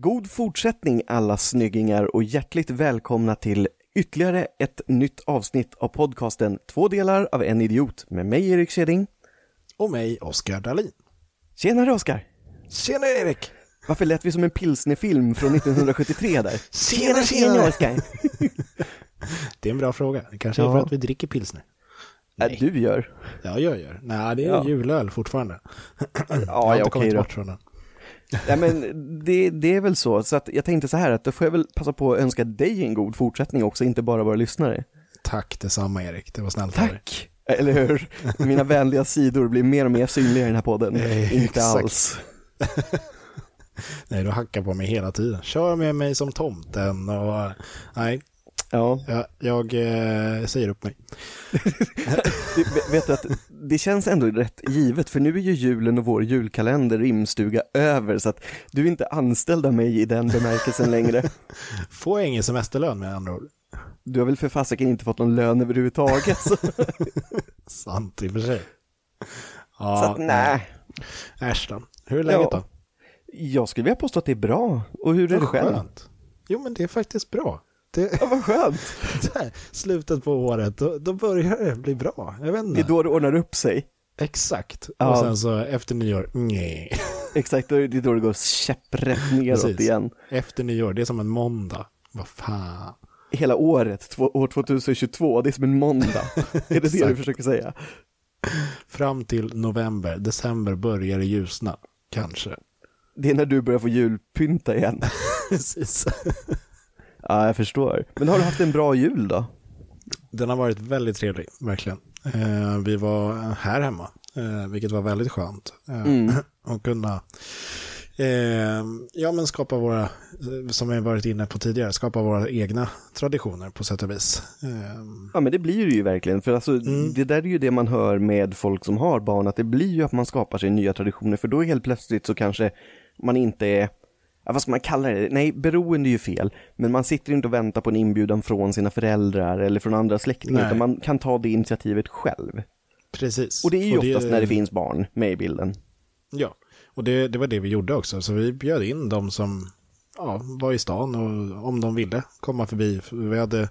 God fortsättning alla snyggingar och hjärtligt välkomna till ytterligare ett nytt avsnitt av podcasten Två delar av en idiot med mig Erik Keding. Och mig, Oskar Dahlin. Tjenare Oskar! Tjena Erik! Varför lät vi som en pilsnerfilm från 1973 där? Tjena, tjena! Oskar! Det är en bra fråga. Det kanske är Ja. för att vi dricker pilsner. Äh, du gör. Ja, jag gör. Nej, det är Ja. julöl fortfarande. jag Ja, har ja inte okej kommit bort från den. Ja, men det, det är väl så, så att jag tänkte så här att då får jag väl passa på att önska dig en god fortsättning också, inte bara våra lyssnare. Tack detsamma Erik, det var snällt. Tack! Eller hur? Mina vänliga sidor blir mer och mer synliga i den här podden. Eh, inte exakt. alls. Nej, du hackar på mig hela tiden. Kör med mig som tomten och... Nej, Ja, jag, jag eh, säger upp mig. vet du att det känns ändå rätt givet, för nu är ju julen och vår julkalender rimstuga över, så att du är inte anställd av mig i den bemärkelsen längre. Får jag ingen semesterlön med andra ord? Du har väl för fasiken inte fått någon lön överhuvudtaget, Sant i och för sig. Ja, så att nej. Äsch då. Hur är läget Ja. då? Jag skulle vilja påstå att det är bra, och hur är det Vad själv? Jo, men det är faktiskt bra. Det, Ja, vad skönt! här, slutet på året, då, då börjar det bli bra. Jag vet Det inte. är då det ordnar upp sig. Exakt. Ja. Och sen så efter nyår, nej. Exakt, då är det då det går käpprätt neråt Precis. igen. Efter nyår, det är som en måndag. Vad fan. Hela året, två, år 2022, det är som en måndag. är det det du försöker säga? Fram till november, december börjar det ljusna. Kanske. Det är när du börjar få julpynta igen. Precis. Ja, jag förstår. Men har du haft en bra jul då? Den har varit väldigt trevlig, verkligen. Eh, vi var här hemma, eh, vilket var väldigt skönt. Eh, Mm. Och kunna eh, ja, men skapa våra, som vi varit inne på tidigare, skapa våra egna traditioner på sätt och vis. Ja, men det blir det ju verkligen. För alltså, Mm. det där är ju det man hör med folk som har barn, att det blir ju att man skapar sig nya traditioner, för då helt plötsligt så kanske man inte är Ja, vad ska man kalla det? Nej, beroende är ju fel, men man sitter inte och väntar på en inbjudan från sina föräldrar eller från andra släktingar, Nej. utan man kan ta det initiativet själv. precis. Och det är ju oftast när det finns barn med i bilden. Ja, och det, det var det vi gjorde också. Så vi bjöd in de som ja, var i stan och om de ville komma förbi. Vi hade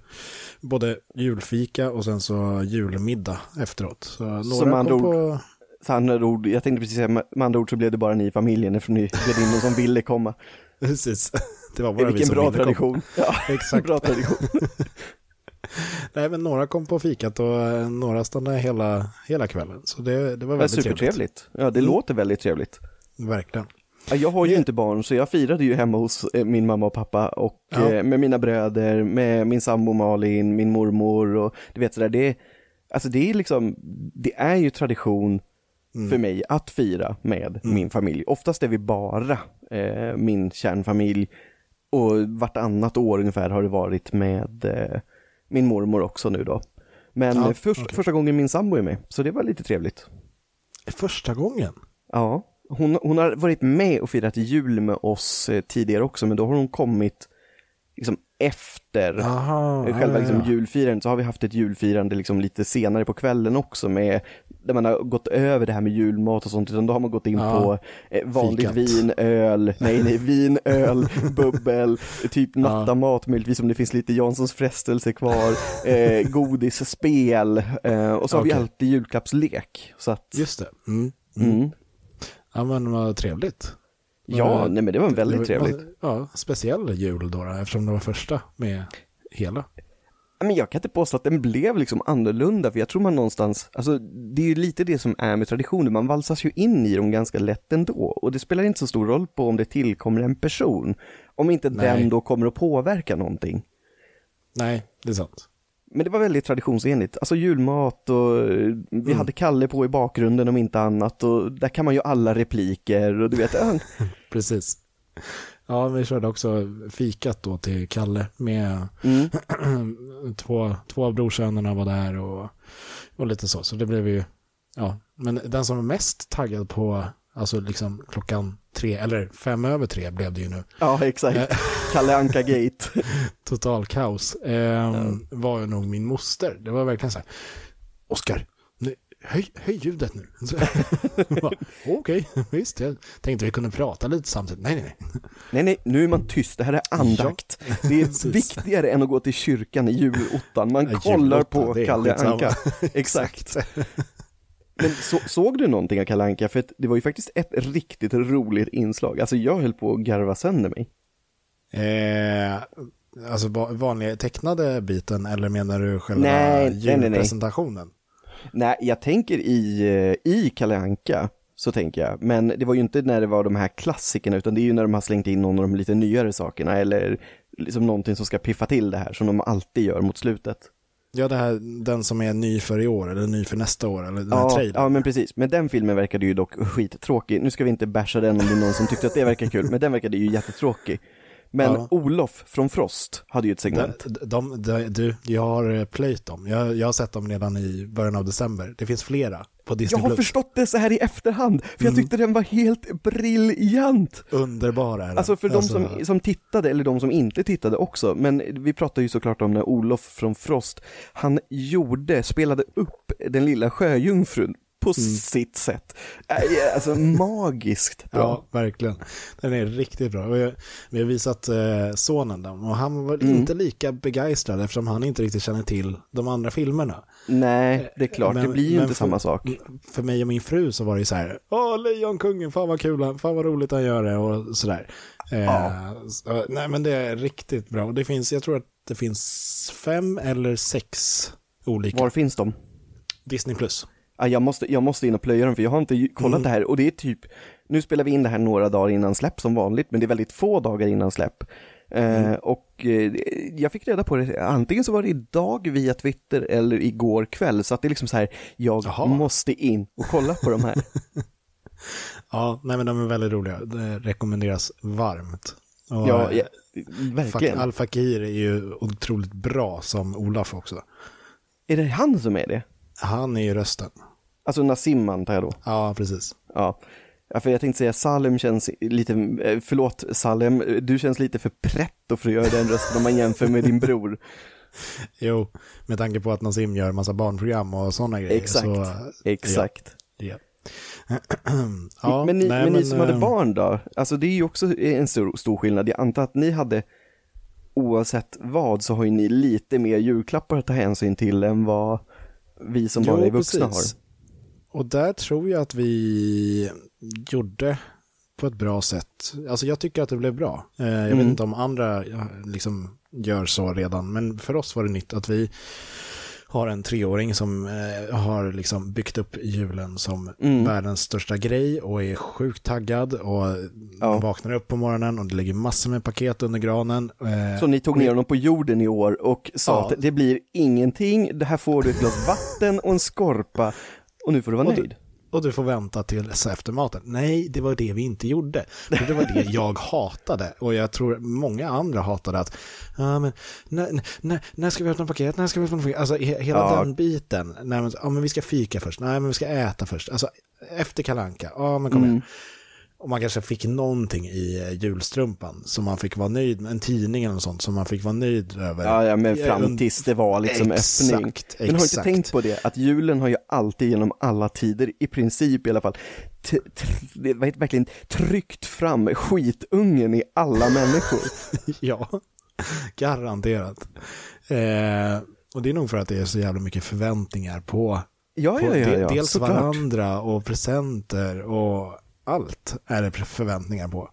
både julfika och sen så julmiddag efteråt. Så några Som andra kom ord- på... Så andra ord, jag tänkte precis säga, med andra ord så blev det bara ni i familjen eftersom ni bjöd in någon som ville komma. Precis. Det var bara vi Vilken som bra tradition. Ja, Exakt. bra tradition. Nej, men några kom på fikat och eh, några stannade hela, hela kvällen. Så det, det var Det väldigt trevligt. supertrevligt. Ja, det Mm. låter väldigt trevligt. Verkligen. Ja, jag har ju Det- inte barn, så jag firade ju hemma hos eh, min mamma och pappa och Ja. eh, med mina bröder, med min sambo Malin, min mormor och du vet sådär, det alltså det är liksom, det är ju tradition Mm. för mig att fira med min familj. Oftast är vi bara eh, min kärnfamilj och vartannat år ungefär har det varit med eh, min mormor också nu då. Men Ja, först, okej. första gången min sambo är med, så det var lite trevligt. Första gången. Ja, hon, hon har varit med och firat jul med oss eh, tidigare också, men då har hon kommit liksom efter Aha, själva ja, liksom, ja. julfirandet, så har vi haft ett julfirande liksom lite senare på kvällen också med där man har gått över det här med julmat och sånt, utan då har man gått in Ja, på eh, vanligt fikat. vin, öl, nej nej, vin, öl, bubbel, typ Ja. nattamat möjligtvis om det finns lite Janssons frestelse kvar, eh, godis, spel eh, och så har vi alltid julklappslek. Så att, Just det. Mm. Mm. mm. Ja, men vad trevligt. Ja, Men- nej men det var väldigt Det var- trevligt. Ja, speciell jul då eftersom det var första med hela. Men jag kan inte påstå att den blev liksom annorlunda, för jag tror man någonstans, alltså det är ju lite det som är med traditioner, man valsas ju in i dem ganska lätt ändå, och det spelar inte så stor roll på om det tillkommer en person, om inte Nej. den då kommer att påverka någonting. Nej, det är sant. Men det var väldigt traditionsenligt, alltså julmat och eh, vi Mm. hade Kalle på i bakgrunden om inte annat och där kan man ju alla repliker och du vet, Precis. Ja, vi körde också fikat då till Kalle med mm, två, två av brorsönerna var där och, och lite så. Så det blev ju, ja. Men den som är mest taggad på, alltså liksom klockan tre, eller fem över tre blev det ju nu. ja exakt, Kalle Anka-gate. Total kaos. Eh, Var ju nog min moster. Det var verkligen så här. Oskar, höj, höj ljudet nu. Okej, okay, visst. Jag tänkte vi kunde prata lite samtidigt. Nej, nej, nej. Nej, nej, nu är man tyst. Det här är andakt. Ja. Det är viktigare än att gå till kyrkan i julottan. Man ja, kollar på Kalle Anka. Exakt. Men så, såg du någonting av Kalle Anka? För det var ju faktiskt ett riktigt roligt inslag. Alltså jag höll på att garva sönder mig. Eh, alltså vanliga tecknade biten eller menar du själva nej, julpresentationen? Nej, nej, nej. jag tänker i, eh, i Kalle Anka så tänker jag. Men det var ju inte när det var de här klassikerna utan det är ju när de har slängt in någon av de lite nyare sakerna eller liksom någonting som ska piffa till det här som de alltid gör mot slutet. Ja, det här, den som är ny för i år eller ny för nästa år eller den ja, här trailern. Ja, men precis. Men den filmen verkade ju dock skittråkig. Nu ska vi inte basha den om det är någon som tyckte att det verkar kul, men den verkade ju jättetråkig. Men ja. Olof från Frost hade ju ett segment. De, de, de, du, jag har eh, plöjt dem. Jag, jag har sett dem redan i början av december. Det finns flera på Disney+. Jag har förstått det så här i efterhand, för jag mm. tyckte den var helt briljant. Underbar är den. Alltså för alltså... de som, som tittade, eller de som inte tittade också, men vi pratar ju såklart om när Olof från Frost, han gjorde, spelade upp den lilla sjöjungfrun på mm. sitt sätt. Alltså magiskt bra. Ja, verkligen. Den är riktigt bra. Vi har visat eh, sonen den och han var mm. inte lika begeistrad eftersom han inte riktigt känner till de andra filmerna. Nej, det är klart, men, det blir ju inte för, samma sak. För mig och min fru så var det så här, åh, Lejonkungen, fan vad kul, fan vad roligt han gör det och sådär. Eh, ja. så, nej, men det är riktigt bra. Det finns, jag tror att det finns fem eller sex olika. Var finns de? Disney plus jag, måste, jag måste in och plöja dem för jag har inte kollat mm. det här och det är typ, nu spelar vi in det här några dagar innan släpp som vanligt, men det är väldigt få dagar innan släpp. Eh, mm. Uh, och uh, jag fick reda på det, antingen så var det idag via Twitter eller igår kväll, så att det är liksom så här, jag Jaha. måste in och kolla på de här. ja, nej men de är väldigt roliga, det rekommenderas varmt. Och, ja, ja, verkligen. Al Fakir är ju otroligt bra som Olaf också. Är det han som är det? Han är ju rösten. Alltså Nassim antar jag då? Ja, precis. Ja. Ja, för jag tänkte säga Salem känns lite, eh, förlåt Salem, du känns lite för pretto för att göra den rösten om man jämför med din bror. Jo, med tanke på att Nassim gör en massa barnprogram och sådana grejer. Exakt, så, exakt. Ja. ja. men ni, nej, men ni som hade eh, barn då? Alltså det är ju också en stor, stor skillnad. Jag antar att ni hade, oavsett vad, så har ju ni lite mer julklappar att ta hänsyn till än vad vi som bara är vuxna precis. har. Och där tror jag att vi gjorde på ett bra sätt. Alltså jag tycker att det blev bra. Eh, jag mm. vet inte om andra liksom gör så redan, men för oss var det nytt att vi har en treåring som eh, har liksom byggt upp julen som mm. världens största grej och är sjukt taggad och ja. vaknar upp på morgonen och det ligger massor med paket under granen. Eh, så ni tog ner honom på jorden i år och sa ja. att det blir ingenting, det här får du ett glas vatten och en skorpa och nu får du vara nöjd och du får vänta tills efter maten. Nej, det var det vi inte gjorde. För det var det jag hatade. Och jag tror många andra hatade att, ja men, när, när, när ska vi öppna paket? När ska vi öppna paket? Alltså hela ja. den biten. Nej, ja men vi ska fika först. Nej, men vi ska äta först. Alltså efter kalanka. Ja, men kom mm. Och man kanske fick någonting i eh, julstrumpan som man fick vara nöjd med, en tidning eller något sånt som man fick vara nöjd över. Ja, ja men fram tills det var liksom exakt, öppning. Men har inte tänkt på det, att julen har ju alltid genom alla tider, i princip i alla fall, verkligen tryckt fram skitungen i alla människor. ja, garanterat. Eh, och det är nog för att det är så jävla mycket förväntningar på, ja, på ja, ja, dels varandra och presenter och allt är det förväntningar på.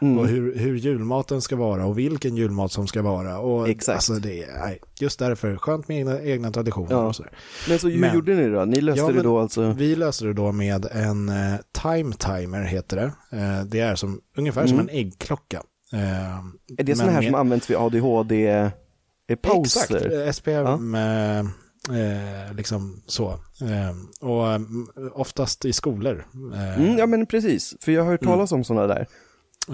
Mm. Och hur, hur julmaten ska vara och vilken julmat som ska vara. Och Exakt. Alltså det är, just därför, skönt med egna, egna traditioner. Ja. Och så Men så hur men, gjorde ni då? Ni löste ja, det då alltså? Vi löste det då med en uh, time timer heter det. Uh, det är som, ungefär mm. som en äggklocka. Uh, är det sådana här med... som används vid ADHD? Pauser? Exakt, SPM. Ja. Eh, liksom så. Eh, och um, oftast i skolor. Eh, mm, ja men precis, för jag har hört talas mm. om sådana där.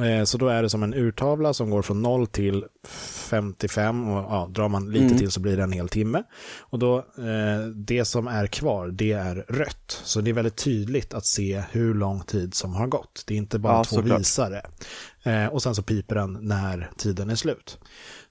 Eh, så då är det som en urtavla som går från 0 till 55 och ja, drar man lite mm. till så blir det en hel timme. Och då, eh, det som är kvar, det är rött. Så det är väldigt tydligt att se hur lång tid som har gått. Det är inte bara ja, två såklart. visare. Och sen så piper den när tiden är slut.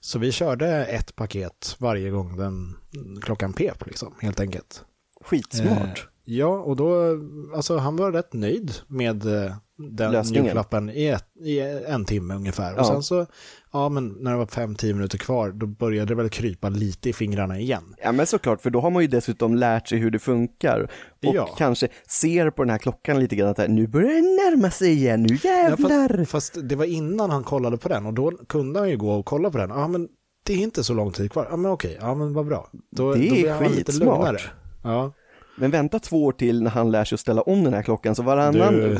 Så vi körde ett paket varje gång den klockan pep, liksom, helt enkelt. Skitsmart. Ja, och då, alltså han var rätt nöjd med eh, den Lösningen. julklappen i, ett, i en timme ungefär. Och Ja. sen så, ja men när det var fem, tio minuter kvar, då började det väl krypa lite i fingrarna igen. Ja men såklart, för då har man ju dessutom lärt sig hur det funkar. Och Ja. kanske ser på den här klockan lite grann att här, nu börjar det närma sig igen, nu Ja, jävlar! fast, fast det var innan han kollade på den och då kunde han ju gå och kolla på den. Ja men det är inte så lång tid kvar. Ja men okej, ja men vad bra. Då, Det är då blir han lite lugnare. Ja, Men vänta två år till när han lär sig att ställa om den här klockan, så varannan... du,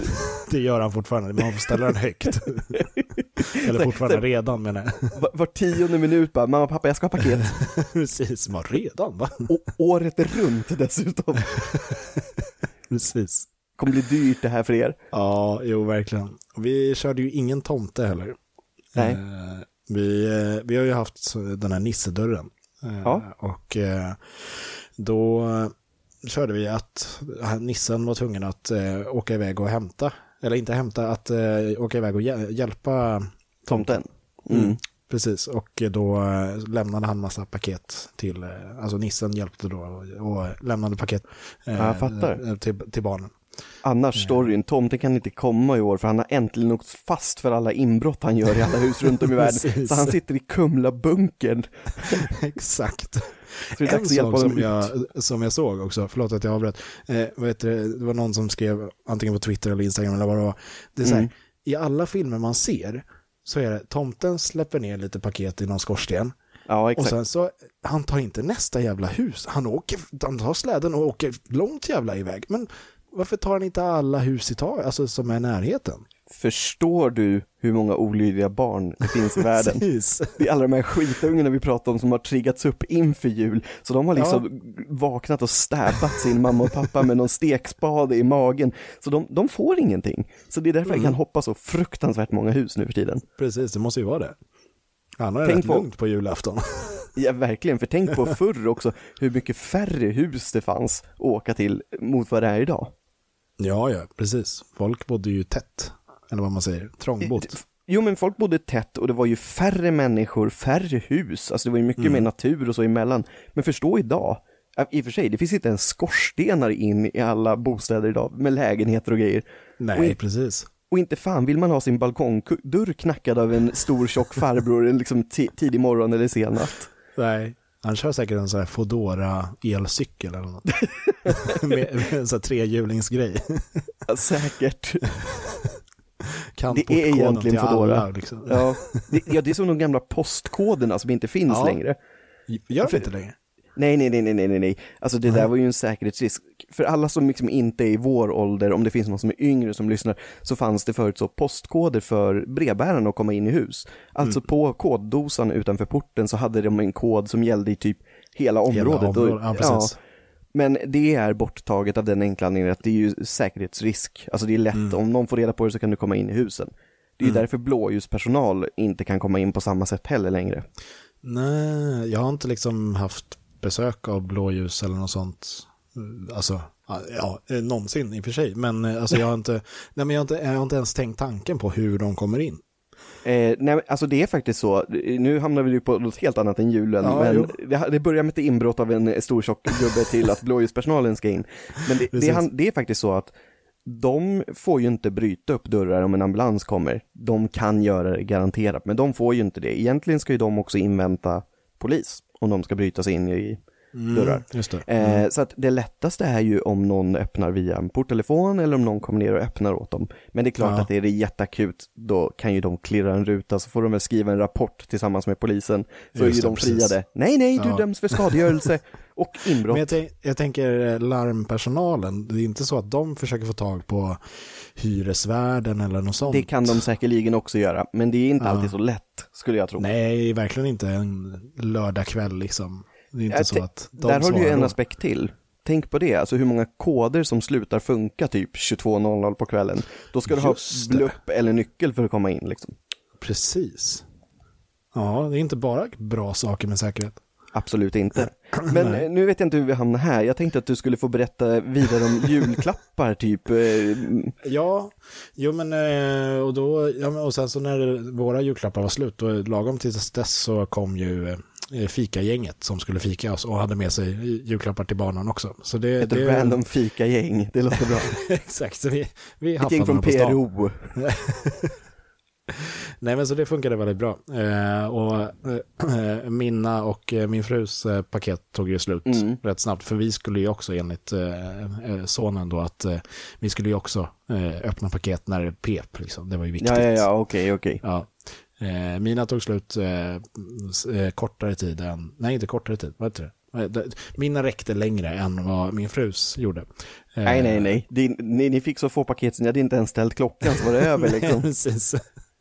det gör han fortfarande. Man får ställa den högt. Eller fortfarande redan menar jag. Var, var tionde minut bara, mamma, pappa, jag ska ha paket. Precis, man redan va? Och året runt dessutom. Precis. Kommer bli dyrt det här för er. Ja, jo verkligen. Vi körde ju ingen tomte heller. Nej. Eh, vi, eh, vi har ju haft den här nissedörren. Eh, Ja. Och eh, då körde vi att nissen var tvungen att eh, åka iväg och hämta, eller inte hämta, att eh, åka iväg och hjä- hjälpa Tomten. Mm. Precis, och då eh, lämnade han massa paket till, eh, alltså nissen hjälpte då och, och lämnade paket eh, eh, till, till barnen. Annars storyn, tomten kan inte komma i år för han har äntligen åkt fast för alla inbrott han gör i alla hus runt om i världen. Så han sitter i Kumla-bunkern. Exakt. En sak som jag, som jag såg också, förlåt att jag avbröt, eh, det, var någon som skrev antingen på Twitter eller Instagram eller vad det var. Det är så här, Mm. i alla filmer man ser så är det tomten släpper ner lite paket i någon skorsten Ja, och exakt. sen så, han tar inte nästa jävla hus, han, åker, han tar släden och åker långt jävla iväg. Men varför tar han inte alla hus i taget, alltså som är i närheten? Förstår du hur många olydiga barn det finns i världen? Det är alla de här skitungarna vi pratar om som har triggats upp inför jul. Så de har liksom vaknat och stäbat sin mamma och pappa med någon stekspade i magen. Så de, de får ingenting. Så det är därför jag kan hoppa så fruktansvärt många hus nu för tiden. Precis, det måste ju vara det. Han har Tänk på- lugnt på julafton. Ja, verkligen. För tänk på förr också hur mycket färre hus det fanns att åka till mot vad det är idag. Ja, ja, precis. Folk bodde ju tätt, eller vad man säger, trångbott. Jo, men folk bodde tätt och det var ju färre människor, färre hus. Alltså det var ju mycket mer natur och så emellan. Men förstå idag, i och för sig, det finns inte ens skorstenar in i alla bostäder idag med lägenheter och grejer. Nej, Oj. precis. Och inte fan vill man ha sin balkongdörr knackad av en stor tjock farbror liksom ti- tidig morgon eller sen natt. Nej. Han kör säkert en sån här Fodora elcykel eller något. med, med en sån här trehjulingsgrej. Ja, säkert. Det är egentligen Foodora. Liksom. Ja, det, ja, det är som de gamla postkoderna som inte finns Ja. längre. Gör det inte längre? Nej, nej, nej, nej, nej, nej. Alltså det där var ju en säkerhetsrisk. För alla som liksom inte är i vår ålder, om det finns någon som är yngre som lyssnar, så fanns det förut så postkoder för brevbärarna att komma in i hus. Alltså på koddosan utanför porten så hade de en kod som gällde i typ hela området. området, Och- ja, precis. Men det är borttaget av den enkla anledningen att det är ju säkerhetsrisk. Alltså det är lätt, om någon får reda på det så kan du komma in i husen. Det är ju därför blåljuspersonal inte kan komma in på samma sätt heller längre. Nej, jag har inte liksom haft besök av blåljus eller något sånt. Alltså, ja, någonsin i och för sig. Men eh, alltså jag har inte, nej men jag har inte, jag har inte ens tänkt tanken på hur de kommer in. Eh, nej, alltså det är faktiskt så, nu hamnar vi ju på något helt annat än julen, Ja, men det, det börjar med ett inbrott av en stor tjock gubbe till att blåljuspersonalen ska in. Men det, det, det är faktiskt så att de får ju inte bryta upp dörrar om en ambulans kommer. De kan göra det garanterat, men de får ju inte det. Egentligen ska ju de också invänta polis om de ska bryta sig in i dörrar. Just det. Eh, så att det lättaste är ju om någon öppnar via en porttelefon eller om någon kommer ner och öppnar åt dem. Men det är klart Ja. att är det jätteakut, då kan ju de klirra en ruta, så får de väl skriva en rapport tillsammans med polisen. Så är Just ju det, de precis. friade. Nej, nej, du Ja. döms för skadegörelse och inbrott. Jag, tänk, jag tänker eh, larmpersonalen, det är inte så att de försöker få tag på hyresvärden eller något sånt. Det kan de säkerligen också göra, men det är inte Ja. alltid så lätt, skulle jag tro. Nej, verkligen inte en lördagkväll liksom. Det är inte Jag så att de Där har du ju en då. aspekt till. Tänk på det, alltså hur många koder som slutar funka typ 22.00 på kvällen. Då ska du ha Just det. blupp eller nyckel för att komma in liksom. Precis. Ja, det är inte bara bra saker med säkerhet. Absolut inte. Men Nej. nu vet jag inte hur vi hamnar här. Jag tänkte att du skulle få berätta vidare om julklappar typ. eh, Ja, jo men eh, och då, ja, och sen så när våra julklappar var slut, då lagom tills dess så kom ju eh, fikagänget som skulle fika oss och hade med sig julklappar till barnen också. Så det, Ett det, random fika-gäng, det låter bra. Exakt, så vi, vi Ett gäng från. PRO. Nej men så det funkade väldigt bra. Eh, och eh, mina och eh, min frus eh, paket tog ju slut Mm. rätt snabbt. För vi skulle ju också enligt eh, eh, sonen då att eh, vi skulle ju också eh, öppna paket när det pep. Liksom. Det var ju viktigt. Ja, ja, ja, okej, okej. Ja. Eh, mina tog slut eh, eh, kortare tid än, nej inte kortare tid, vad heter det? Mina räckte längre än vad min frus gjorde. Eh, Nej, nej, nej. Din, ni, ni fick så få paket så ni hade inte ens ställt klockan så var det över Nej, liksom. precis.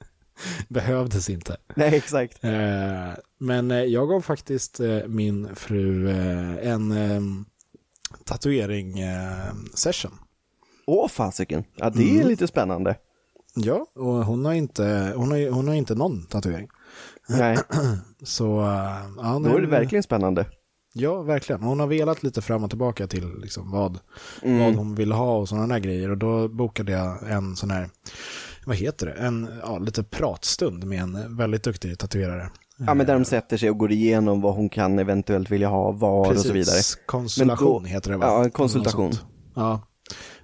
Behövdes inte. Nej, exakt. Eh, men jag gav faktiskt min fru en eh, tatuering-session. Åh, fasiken. Ja, det är Mm. lite spännande. Ja, och hon har inte, hon har, hon har inte någon tatuering. Nej, Så, eh, ja, då är det verkligen spännande. Ja, verkligen. Hon har velat lite fram och tillbaka till liksom vad, Mm. vad hon vill ha och sådana där grejer. Och då bokade jag en sån här, vad heter det, en ja, lite pratstund med en väldigt duktig tatuerare. Ja, men där de sätter sig och går igenom vad hon kan eventuellt vilja ha, var och så vidare. Konsultation då- heter det va? Ja, konsultation. Ja,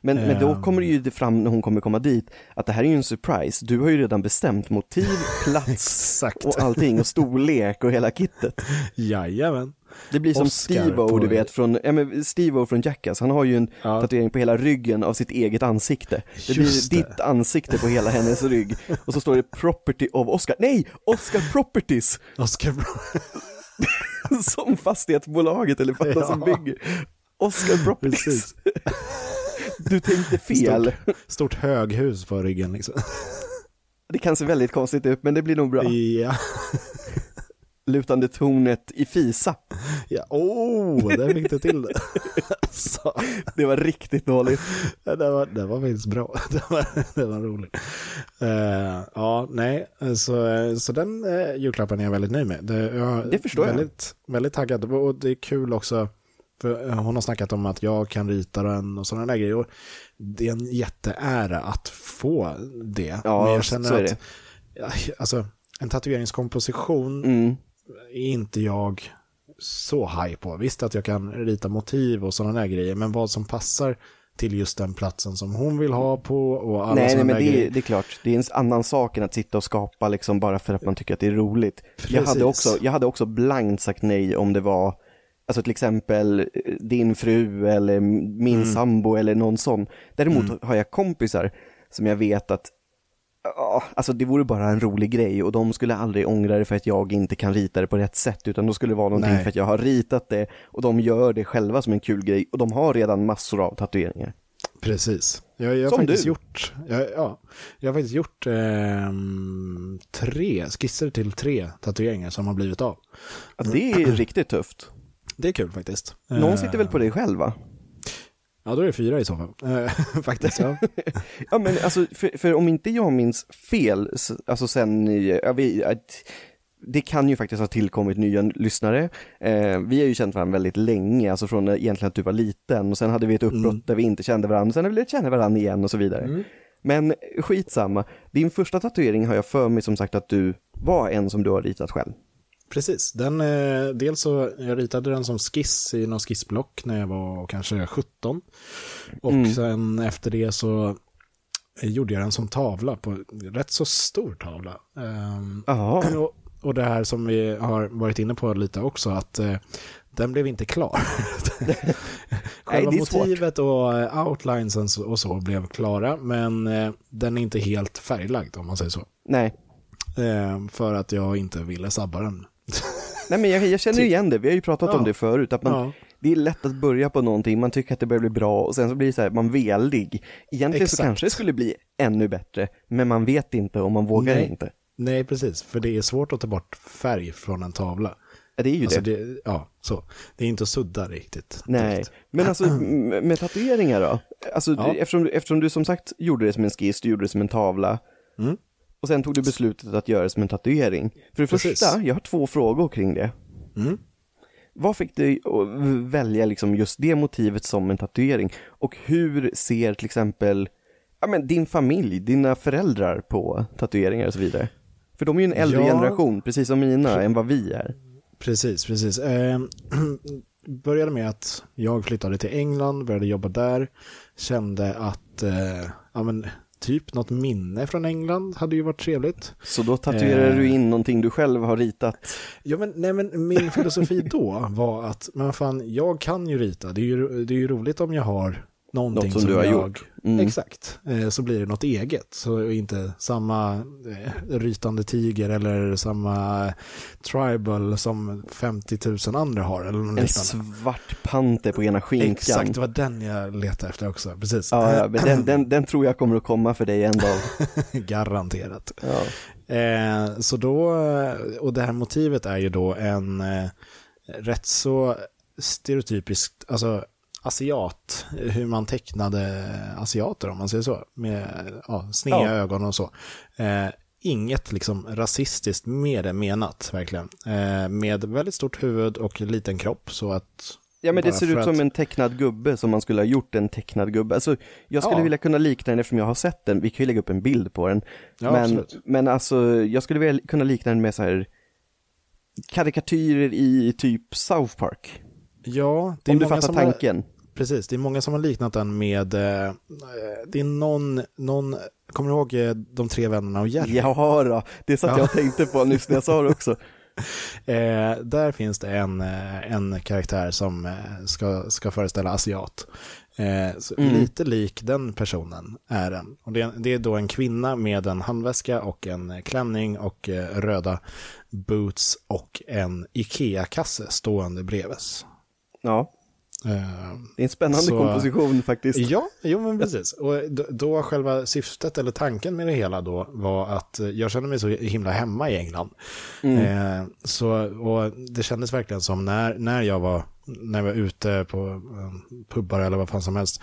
Men, men då Ehm. kommer det ju fram när hon kommer komma dit att det här är ju en surprise. Du har ju redan bestämt motiv, plats och allting och storlek och hela kittet. Jajamän. Det blir som Steve-O, du vet, från, ja, men Steve-O från Jackass. Han har ju en Ja. tatuering på hela ryggen av sitt eget ansikte. Det Just blir det. ditt ansikte på hela hennes rygg. Och så står det property of Oscar. Nej, Oscar Properties! Oscar som fastighetsbolaget eller vad Ja. som bygger. Oscar Properties. Du tänkte fel. Stort höghus på ryggen liksom. Det kan se väldigt konstigt ut, men det blir nog bra. Ja. Lutande tornet i Fisa. ja. Oh, där fick du till det. Så. Det var riktigt dåligt. Det var, det var faktiskt bra. Det var, det var roligt. Eh, ja, nej, så, så den uh, julklappen är jag väldigt nöjd med. Det, jag, Det förstår jag. väldigt, Väldigt taggad. Och det är kul också, för eh, hon har snackat om att jag kan rita den och sådana där grejer. Och det är en jätteära att få det. Ja, Men jag känner att, alltså, en tatueringskomposition Mm. är inte jag så high på. Visst att jag kan rita motiv och sådana där grejer, men vad som passar till just den platsen som hon vill ha på och alla Nej, nej, men det är, det är klart. Det är en annan sak än att sitta och skapa liksom bara för att man tycker att det är roligt. Jag hade, också, jag hade också blankt sagt nej om det var, alltså till exempel eh, din fru eller min Mm. sambo eller någon sån. Däremot har jag kompisar som jag vet att Ja, alltså det vore bara en rolig grej och de skulle aldrig ångra det för att jag inte kan rita det på rätt sätt utan då skulle det vara någonting Nej. för att jag har ritat det och de gör det själva som en kul grej och de har redan massor av tatueringar. Precis. Jag, jag har Som faktiskt du. gjort, jag, ja, jag har faktiskt gjort ehm, tre, skisser till tre tatueringar som har blivit av. Ja, det är riktigt tufft. Det är kul faktiskt. Någon Eh, sitter väl på dig själv va? Ja, då är det fyra i så fall. Eh, faktiskt, ja. Ja men alltså, för, för om inte jag minns fel, alltså sen, jag vet, att det kan ju faktiskt ha tillkommit nya lyssnare. Eh, vi har ju känt varandra väldigt länge, alltså från egentligen att du var liten och sen hade vi ett uppbrott Mm. där vi inte kände varandra, sen har vi lärt känna varandra igen och så vidare. Men skitsamma, din första tatuering har jag för mig som sagt att du var en som du har ritat själv. Precis, den, eh, dels så jag ritade den som skiss i någon skissblock när jag var kanske 17. Och Mm. sen efter det så eh, gjorde jag den som tavla på rätt så stor tavla. Ehm, Jaha, och, och det här som vi har varit inne på lite också, att eh, den blev inte klar. Själva svårt. motivet och eh, outlinesen och så blev klara, men eh, den är inte helt färglagd om man säger så. nej. Eh, för att jag inte ville sabba den. Nej men jag, jag känner igen det, vi har ju pratat om Ja. det förut, att man, Ja. det är lätt att börja på någonting, man tycker att det börjar bli bra och sen så blir det så här, man velig. Egentligen så Exakt. kanske det skulle bli ännu bättre, men man vet inte och man vågar Nej. inte. Nej, precis. För det är svårt att ta bort färg från en tavla. Ja, det är ju Alltså det. det, ja, så. Det är inte att sudda riktigt. Nej, direkt. men alltså med tatueringar då? Alltså Ja. eftersom, du- eftersom du som sagt gjorde det som en skiss, du gjorde det som en tavla. Mm. Och sen tog du beslutet att göra det som en tatuering. För det Precis. första, jag har två frågor kring det. Mm. Vad fick dig att välja liksom just det motivet som en tatuering? Och hur ser till exempel ja, men din familj, dina föräldrar på tatueringar och så vidare? För de är ju en äldre Ja. generation, precis som mina, än vad vi är. Precis, precis. Eh, började med att jag flyttade till England, började jobba där, kände att eh, ja, men, typ något minne från England hade ju varit trevligt. Så då tatuerar Eh. du in någonting du själv har ritat? Ja, men, nej, men min filosofi då var att, men fan, jag kan ju rita. Det är ju, det är ju roligt om jag har någonting Något som du har jag... gjort. Mm. Exakt. Eh, så blir det något eget. Så inte samma eh, rytande tiger eller samma tribal som 50 000 andra har. Eller något En liknande. svart panter på ena skinkan. Exakt, det var den jag letade efter också. Precis. Ja, ja, men den, den, den tror jag kommer att komma för dig en dag. Garanterat. Ja. Eh, så då, och det här motivet är ju då en rätt så stereotypiskt, alltså asiat, hur man tecknade asiater om man säger så, med ja, sneda Ja. ögon och så. Eh, inget liksom rasistiskt med det menat, verkligen. Eh, med väldigt stort huvud och liten kropp, så att Ja men det ser ut som att- en tecknad gubbe som man skulle ha gjort en tecknad gubbe. Alltså, jag skulle Ja. vilja kunna likna den eftersom jag har sett den, vi kan ju lägga upp en bild på den. Ja, men, absolut. men alltså, jag skulle vilja kunna likna den med så här karikatyrer i typ South Park. Ja, det är Om du fattar tanken. Precis, det är många som har liknat den med, eh, det är någon, någon, kommer du ihåg eh, de tre vännerna och Jerry? Ja då, det satt Ja. jag tänkte på nyss när jag sa det också. Eh, där finns det en, eh, en karaktär som eh, ska, ska föreställa asiat. Eh, Mm. Lite lik den personen är den. Och det, är- det är då en kvinna med en handväska och en klänning och eh, röda boots och en Ikea-kasse stående breves. Ja, det är en spännande Så- komposition faktiskt. Ja, jo men precis. Och då, då själva syftet eller tanken med det hela då var att eh, jag kände mig så himla hemma i England. Eh, så, och det kändes verkligen som när, när jag var, när jag var ute på eh, pubbar eller vad fan som helst.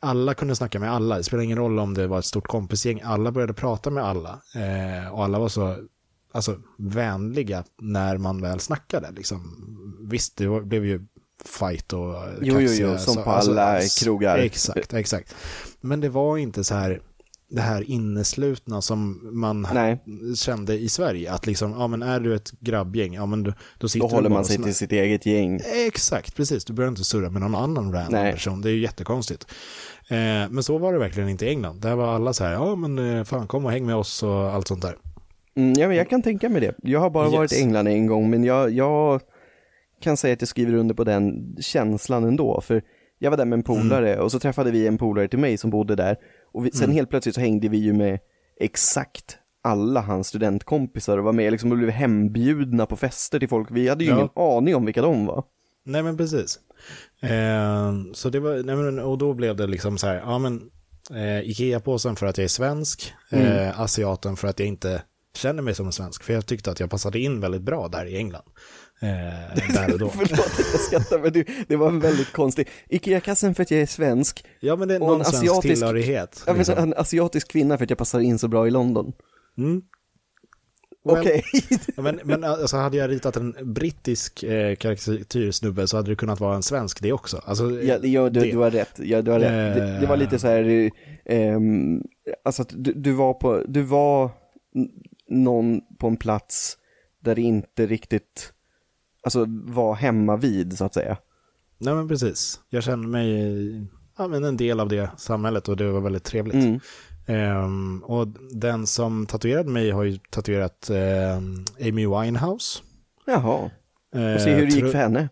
Alla kunde snacka med alla, det spelar ingen roll om det var ett stort kompisgäng, alla började prata med alla. Eh, och alla var så alltså, vänliga när man väl snackade. Liksom. Visst, det blev ju fight och Jo, jo, jo, kaxiga- som så- på alla s- krogar. Exakt, exakt. Men det var inte så här, det här inneslutna som man Nej. kände i Sverige. Att liksom, ja men är du ett grabbgäng, ja men då, då sitter Då håller man sig till sitt eget gäng. Exakt, precis. Du behöver inte surra med någon annan random Nej. person. Det är ju jättekonstigt. Eh, men så var det verkligen inte i England. Där var alla så här, ja men eh, fan kom och häng med oss och allt sånt där. Mm, ja, men jag kan tänka mig det. Jag har bara Yes. varit i England en gång, men jag, jag kan säga att jag skriver under på den känslan ändå. För jag var där med en polare och så träffade vi en polare till mig som bodde där. Och vi, sen helt plötsligt så hängde vi ju med exakt alla hans studentkompisar och var med liksom och blev hembjudna på fester till folk. Vi hade ju Ja. ingen aning om vilka de var. Nej men precis. Eh, så det var, nej, men, och då blev det liksom så här, ja men eh, Ikea-påsen för att jag är svensk, eh, asiaten för att jag inte känner mig som en svensk. För jag tyckte att jag passade in väldigt bra där i England. Eh, där och då. Förlåt att jag skrattar men det, det var en väldigt konstig. Ikea-kassen för att jag är svensk. Ja men det är någon en asiatisk- tillhörighet. Ja, men liksom. en asiatisk kvinna för att jag passar in så bra i London. mm. Well, Okej. Ja, Men, men alltså, hade jag ritat en brittisk eh, karaktärsnubbe så hade det kunnat vara en svensk det också. Alltså, Ja, ja du, det- du har rätt. Ja, du har rätt. Det, det var lite så här, eh, alltså att du, du var på, du var någon på en plats där det inte riktigt, alltså var hemma vid så att säga. Nej men precis. Jag kände mig ja, men en del av det samhället och det var väldigt trevligt. Mm. Ehm, och den som tatuerade mig har ju tatuerat ehm, Amy Winehouse. Jaha, Eh, och se hur det gick för henne.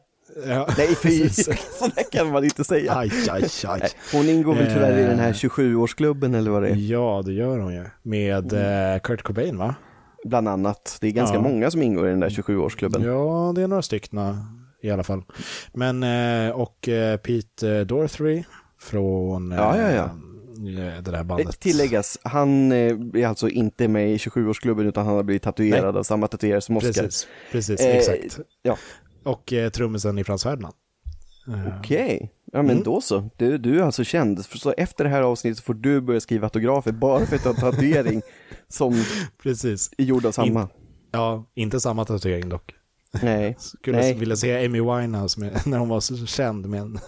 Ja, Nej fy, sådär kan man inte säga. Aj, aj, aj. Hon ingår väl tyvärr i den här Eh. 27-årsklubben eller vad det är, Ja, det gör hon ju. Med Mm. eh, Kurt Cobain va? Bland annat. Det är ganska Ja. många som ingår i den där 27-årsklubben. Ja, det är några stycken i alla fall. Men, eh, och eh, Pete Dorothy från eh, Ja, ja, ja. eh, det där Eh, bandet. Tilläggas, han eh, är alltså inte med i 27-årsklubben utan han har blivit tatuerad av samma tatuerare som Oscar. Precis, precis Eh, exakt. ja. Och eh, trummisen i Frans Ferdinand. Eh, Okej, ja men Mm. då så. Du, du är alltså känd. Så efter det här avsnittet får du börja skriva autografer bara för att du har tatuering som Precis. är gjord av samma. Ja, inte samma tatuering dock. Nej. Skulle Nej. vilja se Amy Winehouse med, när hon var så känd med en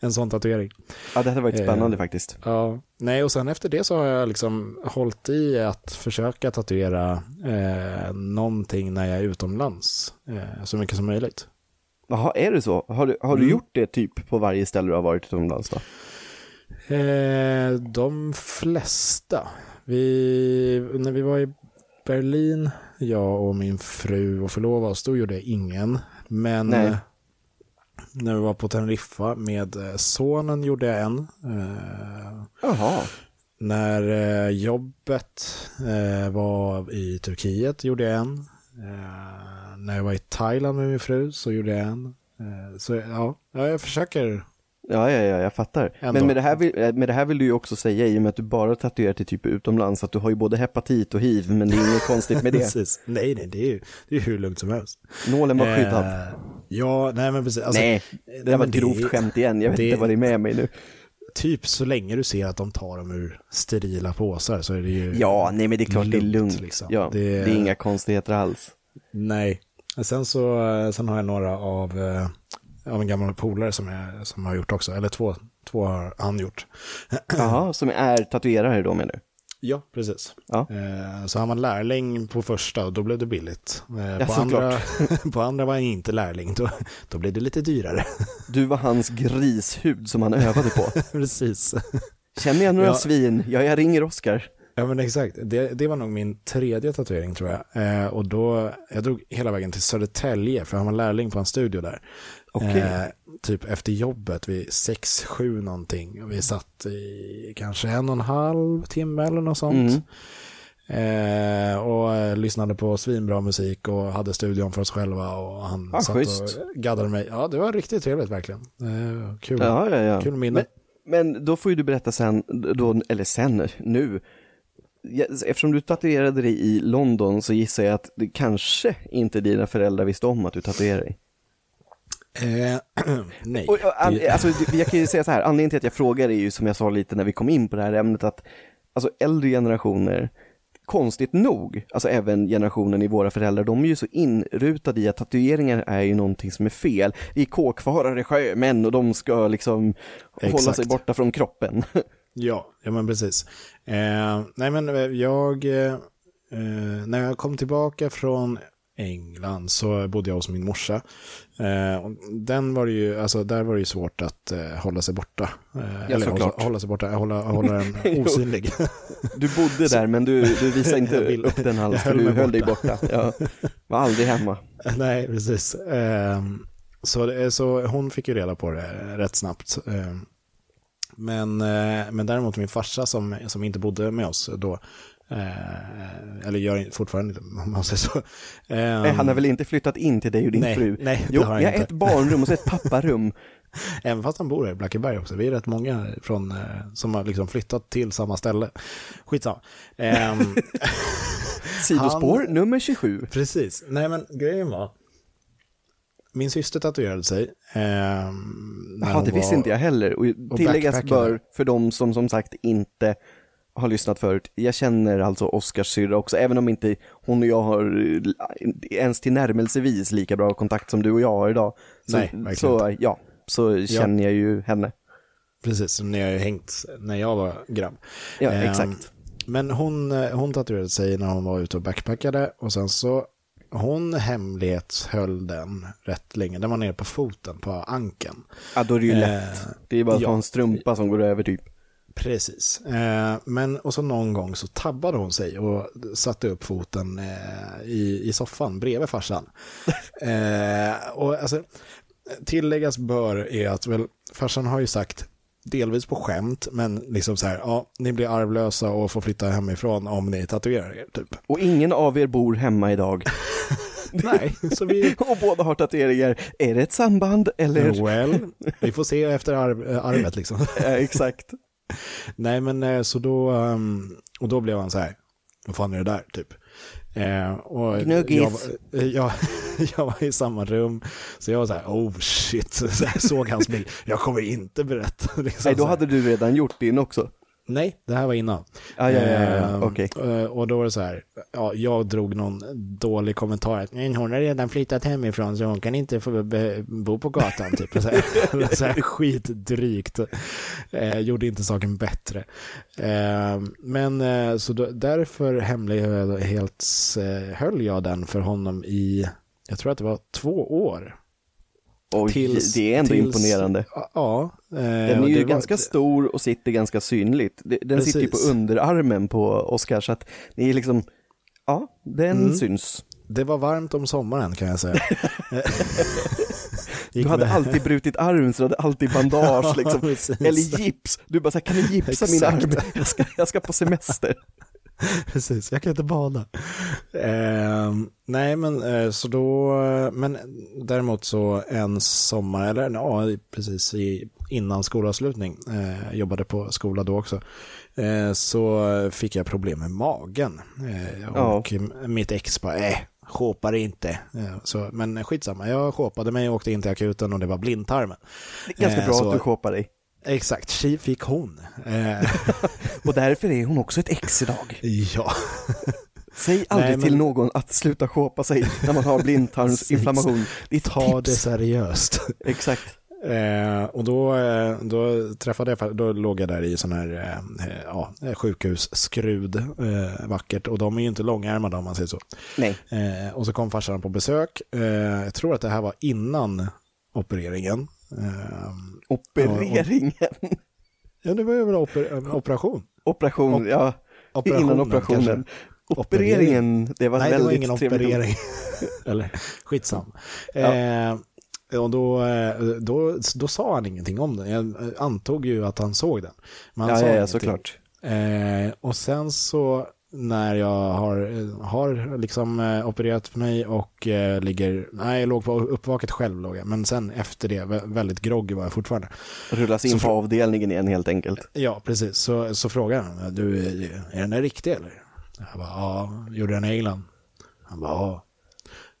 en sån tatuering. Ja, det hade varit spännande Eh, faktiskt. Ja, nej och sen efter det så har jag liksom hållit i att försöka tatuera eh, någonting när jag är utomlands eh, så mycket som möjligt. Jaha, är det så? Har du, har du Mm. gjort det typ på varje ställe du har varit utomlands då? Eh, de flesta. Vi, när vi var i Berlin, jag och min fru och förlovade oss, då gjorde jag ingen. Men Nej. eh, när vi var på Teneriffa med eh, sonen gjorde jag en. Eh, Jaha. när eh, jobbet eh, var i Turkiet gjorde jag en. Eh, när jag var i Thailand med min fru så gjorde jag en. Eh, så ja, ja, jag försöker. Ja, ja, ja, jag fattar. Ändå. Men med det, här vill, eh, med det här vill du ju också säga, i och med att du bara tatuerar till typ utomlands, att du har ju både hepatit och hiv, men det är inget konstigt med det. Precis. Nej, nej, det är ju det är hur lugnt som helst. Nålen var skyddad. Eh, ja, nej men precis. Alltså, Nej, det där var ett det- grovt skämt igen. Jag vet det- inte vad det är med mig nu. Typ så länge du ser att de tar dem ur sterila påsar så är det ju... Ja, nej men det är klart det är lugnt, lugnt. liksom. Ja, det... Det- är inga konstigheter alls. Nej. Sen så, eh, sen har jag några av, eh, av en gammal polare som, jag, som har gjort också. Eller två, två har han gjort. Jaha, som är tatuerare då menar du? Ja, precis. Ja. Eh, Så han var lärling på första och då blev det billigt. Ja, På, andra, på andra var han inte lärling, då, då blev det lite dyrare. Du var hans grishud som han övade på. precis. Känner jag några Ja. svin? Ja, jag ringer Oskar. Ja men exakt, det, det var nog min tredje tatuering tror jag. Eh, och då, jag drog hela vägen till Södertälje för han var lärling på en studio där. Okej. Eh, typ efter jobbet vid 6-7 någonting. Och vi satt i kanske en och en halv timme eller något sånt. Mm. Eh, och lyssnade på svinbra musik och hade studion för oss själva och han Ah, satt schysst. och gaddade mig. Ja, det var riktigt trevligt verkligen. Eh, kul, Ja, ja, ja. kul minne. Men, men då får ju du berätta sen, då, eller sen, nu. Eftersom du tatuerade dig i London så gissar jag att det kanske inte dina föräldrar visste om att du tatuerade dig. Eh, nej. Och, Det- alltså, jag kan ju säga så här, anledningen till att jag frågar är ju som jag sa lite när vi kom in på det här ämnet att alltså äldre generationer, konstigt nog, alltså även generationen i våra föräldrar, de är ju så inrutade i att tatueringar är ju någonting som är fel. Vi är kåkfarare sjömän och de ska liksom hålla Exakt. sig borta från kroppen. Ja, ja men precis. Eh, nej men eh, jag, eh, eh, när jag kom tillbaka från England så bodde jag hos min morsa. Eh, den var ju, alltså där var det ju svårt att eh, hålla sig borta. Eh, eller såklart. hålla, hålla sig borta, hålla, hålla den osynlig. Du bodde där men du, du visade inte Jag vill- upp den alls jag för du höll dig borta. borta. Ja. Var aldrig hemma. nej, precis. Eh, så, så hon fick ju reda på det rätt snabbt. Eh, men, eh, men däremot min farsa som, som inte bodde med oss då, eh, eller gör fortfarande inte, om man säger så. Eh, Nej, han har väl inte flyttat in till dig och din nej, fru? nej, det jo, har han jag har inte. ett barnrum och så ett papparum. Även fast han bor här i Blackeberg också. Vi är rätt många från, eh, som har liksom flyttat till samma ställe. Skitsamma. Ehm, Sidospår nummer 27. precis. Nej men grejen var. Min syster tatuerade sig. när Jaha, det visste inte jag heller. Och tilläggas backpackade. bör för de som som sagt inte har lyssnat förut. Jag känner alltså Oskars syrra också, även om inte hon och jag har eh, ens tillnärmelsevis lika bra kontakt som du och jag har idag. Så, Nej, så ja, så känner jag ju henne. Precis, som ni har ju hängt när jag var grabb. Ja, Ehm, exakt. Men hon, eh, hon tatuerade sig när hon var ute och backpackade och sen så hon hemlighetshöll den rätt länge. Den var nere på foten, på ankeln. Ja, då är det ju Eh, lätt. Det är bara att ja. ha en strumpa som går över typ. Precis. Eh, men och så någon gång så tabbade hon sig och satte upp foten eh, i, i soffan bredvid farsan. eh, och alltså, tilläggas bör är att väl, farsan har ju sagt delvis på skämt, men liksom så här, ja, ni blir arvlösa och får flytta hemifrån om ni tatuerar er, typ. Och ingen av er bor hemma idag. Nej, så vi, Och båda har tatueringar. Är det ett samband eller? well, vi får se efter arv, eh, arvet liksom. Ja, exakt. Nej, men eh, så då, ehm, och då blev han så här, vad fan är det där, typ. Eh, och Gnuggis. jag, var- jag, jag var i samma rum, så jag var så här, oh shit, så såg hans bild, jag kommer inte berätta. Liksom, Nej, då hade du redan gjort din också. Nej, det här var innan. Ah, ja, ja, ja. Ehm, okej. eh, Och då var det så här, ja, jag drog någon dålig kommentar att "Men hon har redan flyttat hemifrån så hon kan inte få bo på gatan. Typ. Och Så här, så här skitdrygt. Eh, gjorde inte saken bättre. Ehm, men eh, så då, därför hemlighöll eh, jag den för honom i, jag tror att det var två år. Oj, Tills- det är ändå tills- imponerande. Ja. eh, Den är ju det var- ganska stor och sitter ganska synligt. Den sitter ju på Precis. underarmen på Oscar så att det är liksom, ja, den Mm. syns. Det var varmt om sommaren kan jag säga. Du hade alltid brutit arm så du hade alltid bandage liksom. precis. Eller gips. Du bara så här, kan du gipsa min arm? Jag ska, jag ska på semester. Precis, jag kan inte bada. Ehm, nej, men eh, så då, men däremot så en sommar, eller ja, precis i, innan skolavslutning, eh, jobbade på skola då också, eh, så fick jag problem med magen. Eh, Ja. och mitt ex bara, äh, Sjåpar inte. Eh, Så, men skitsamma, jag sjåpade mig och åkte in till akuten och det var blindtarmen. Det är ganska Eh, bra så- att du shoppar dig. Exakt, tji fick hon. Eh, Och därför är hon också ett ex idag. ja, Säg aldrig Nej, men- till någon att sluta shoppa sig när man har blindtarmsinflammation. Det ett ta det tips. seriöst. Exakt. Eh, och då, eh, då träffade jag, då låg jag där i sån här eh, eh, ja, sjukhusskrud, eh, vackert, och de är ju inte långärmade om man säger så. Nej. Eh, och så kom farsan på besök, eh, jag tror att det här var innan opereringen. Eh, Opereringen. ja, det var ju väl oper, en operation. Operation, Op- ja. Operationen, innan operationen. kanske. Opereringen, det var Nej, det väldigt var ingen trevligt. operering. Eller skitsam. Ja. Eh, och då, eh, då, då sa han ingenting om den. Jag antog ju att han såg den. Men han Ja, sa ja, ja, ingenting. såklart. Eh, och sen så när jag har, har liksom eh, opererat för mig och eh, ligger, nej jag låg på uppvaket själv låg jag, men sen efter det, vä- väldigt groggy var jag fortfarande. Rullas in Så på avdelningen igen helt enkelt. Ja, precis. Så, så frågade han, du, är den där riktig eller? Jag bara, ja, gjorde den i England? Han bara, ja.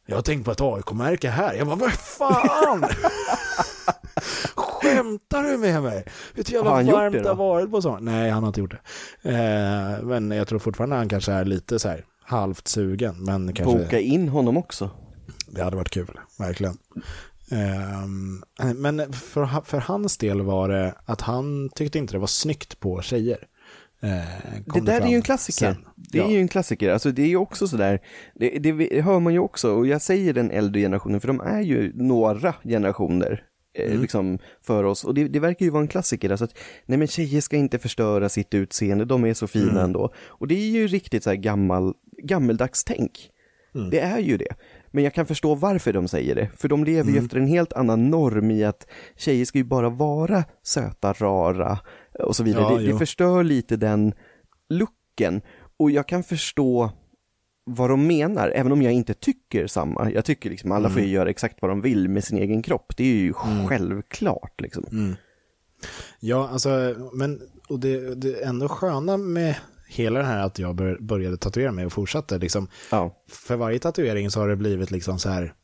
Jag har tänkt på ett AIK-märke här. Jag bara, vad fan? Skämtar du med mig? Vet du hur han jävla gjort varmt det det har varit på sånt? Nej, han har inte gjort det. Eh, men jag tror fortfarande han kanske är lite så här halvt sugen. Men kanske, Boka in honom också. det hade varit kul, verkligen. Ehm, men för, för hans del var det att han tyckte inte det var snyggt på tjejer. Eh, Det där är fram ju en klassiker. sen. Det är Ja. ju en klassiker. Alltså det är ju också sådär, det, det hör man ju också, och jag säger den äldre generationen, för de är ju några generationer Mm. liksom för oss. Och det, det verkar ju vara en klassiker, alltså att nej men tjejer ska inte förstöra sitt utseende, de är så fina Mm. ändå. Och det är ju riktigt så här gammal, gammeldags tänk. Mm. Det är ju det. Men jag kan förstå varför de säger det, för de lever Mm. ju efter en helt annan norm i att tjejer ska ju bara vara söta, rara och så vidare. Ja, det, det förstör lite den looken. Och jag kan förstå vad de menar, även om jag inte tycker samma. Jag tycker liksom alla får ju göra exakt vad de vill med sin egen kropp. Det är ju självklart liksom. Mm. Ja, alltså, men och det, det ändå sköna med hela det här att jag bör, började tatuera mig och fortsatte liksom, Ja, för varje tatuering så har det blivit liksom så här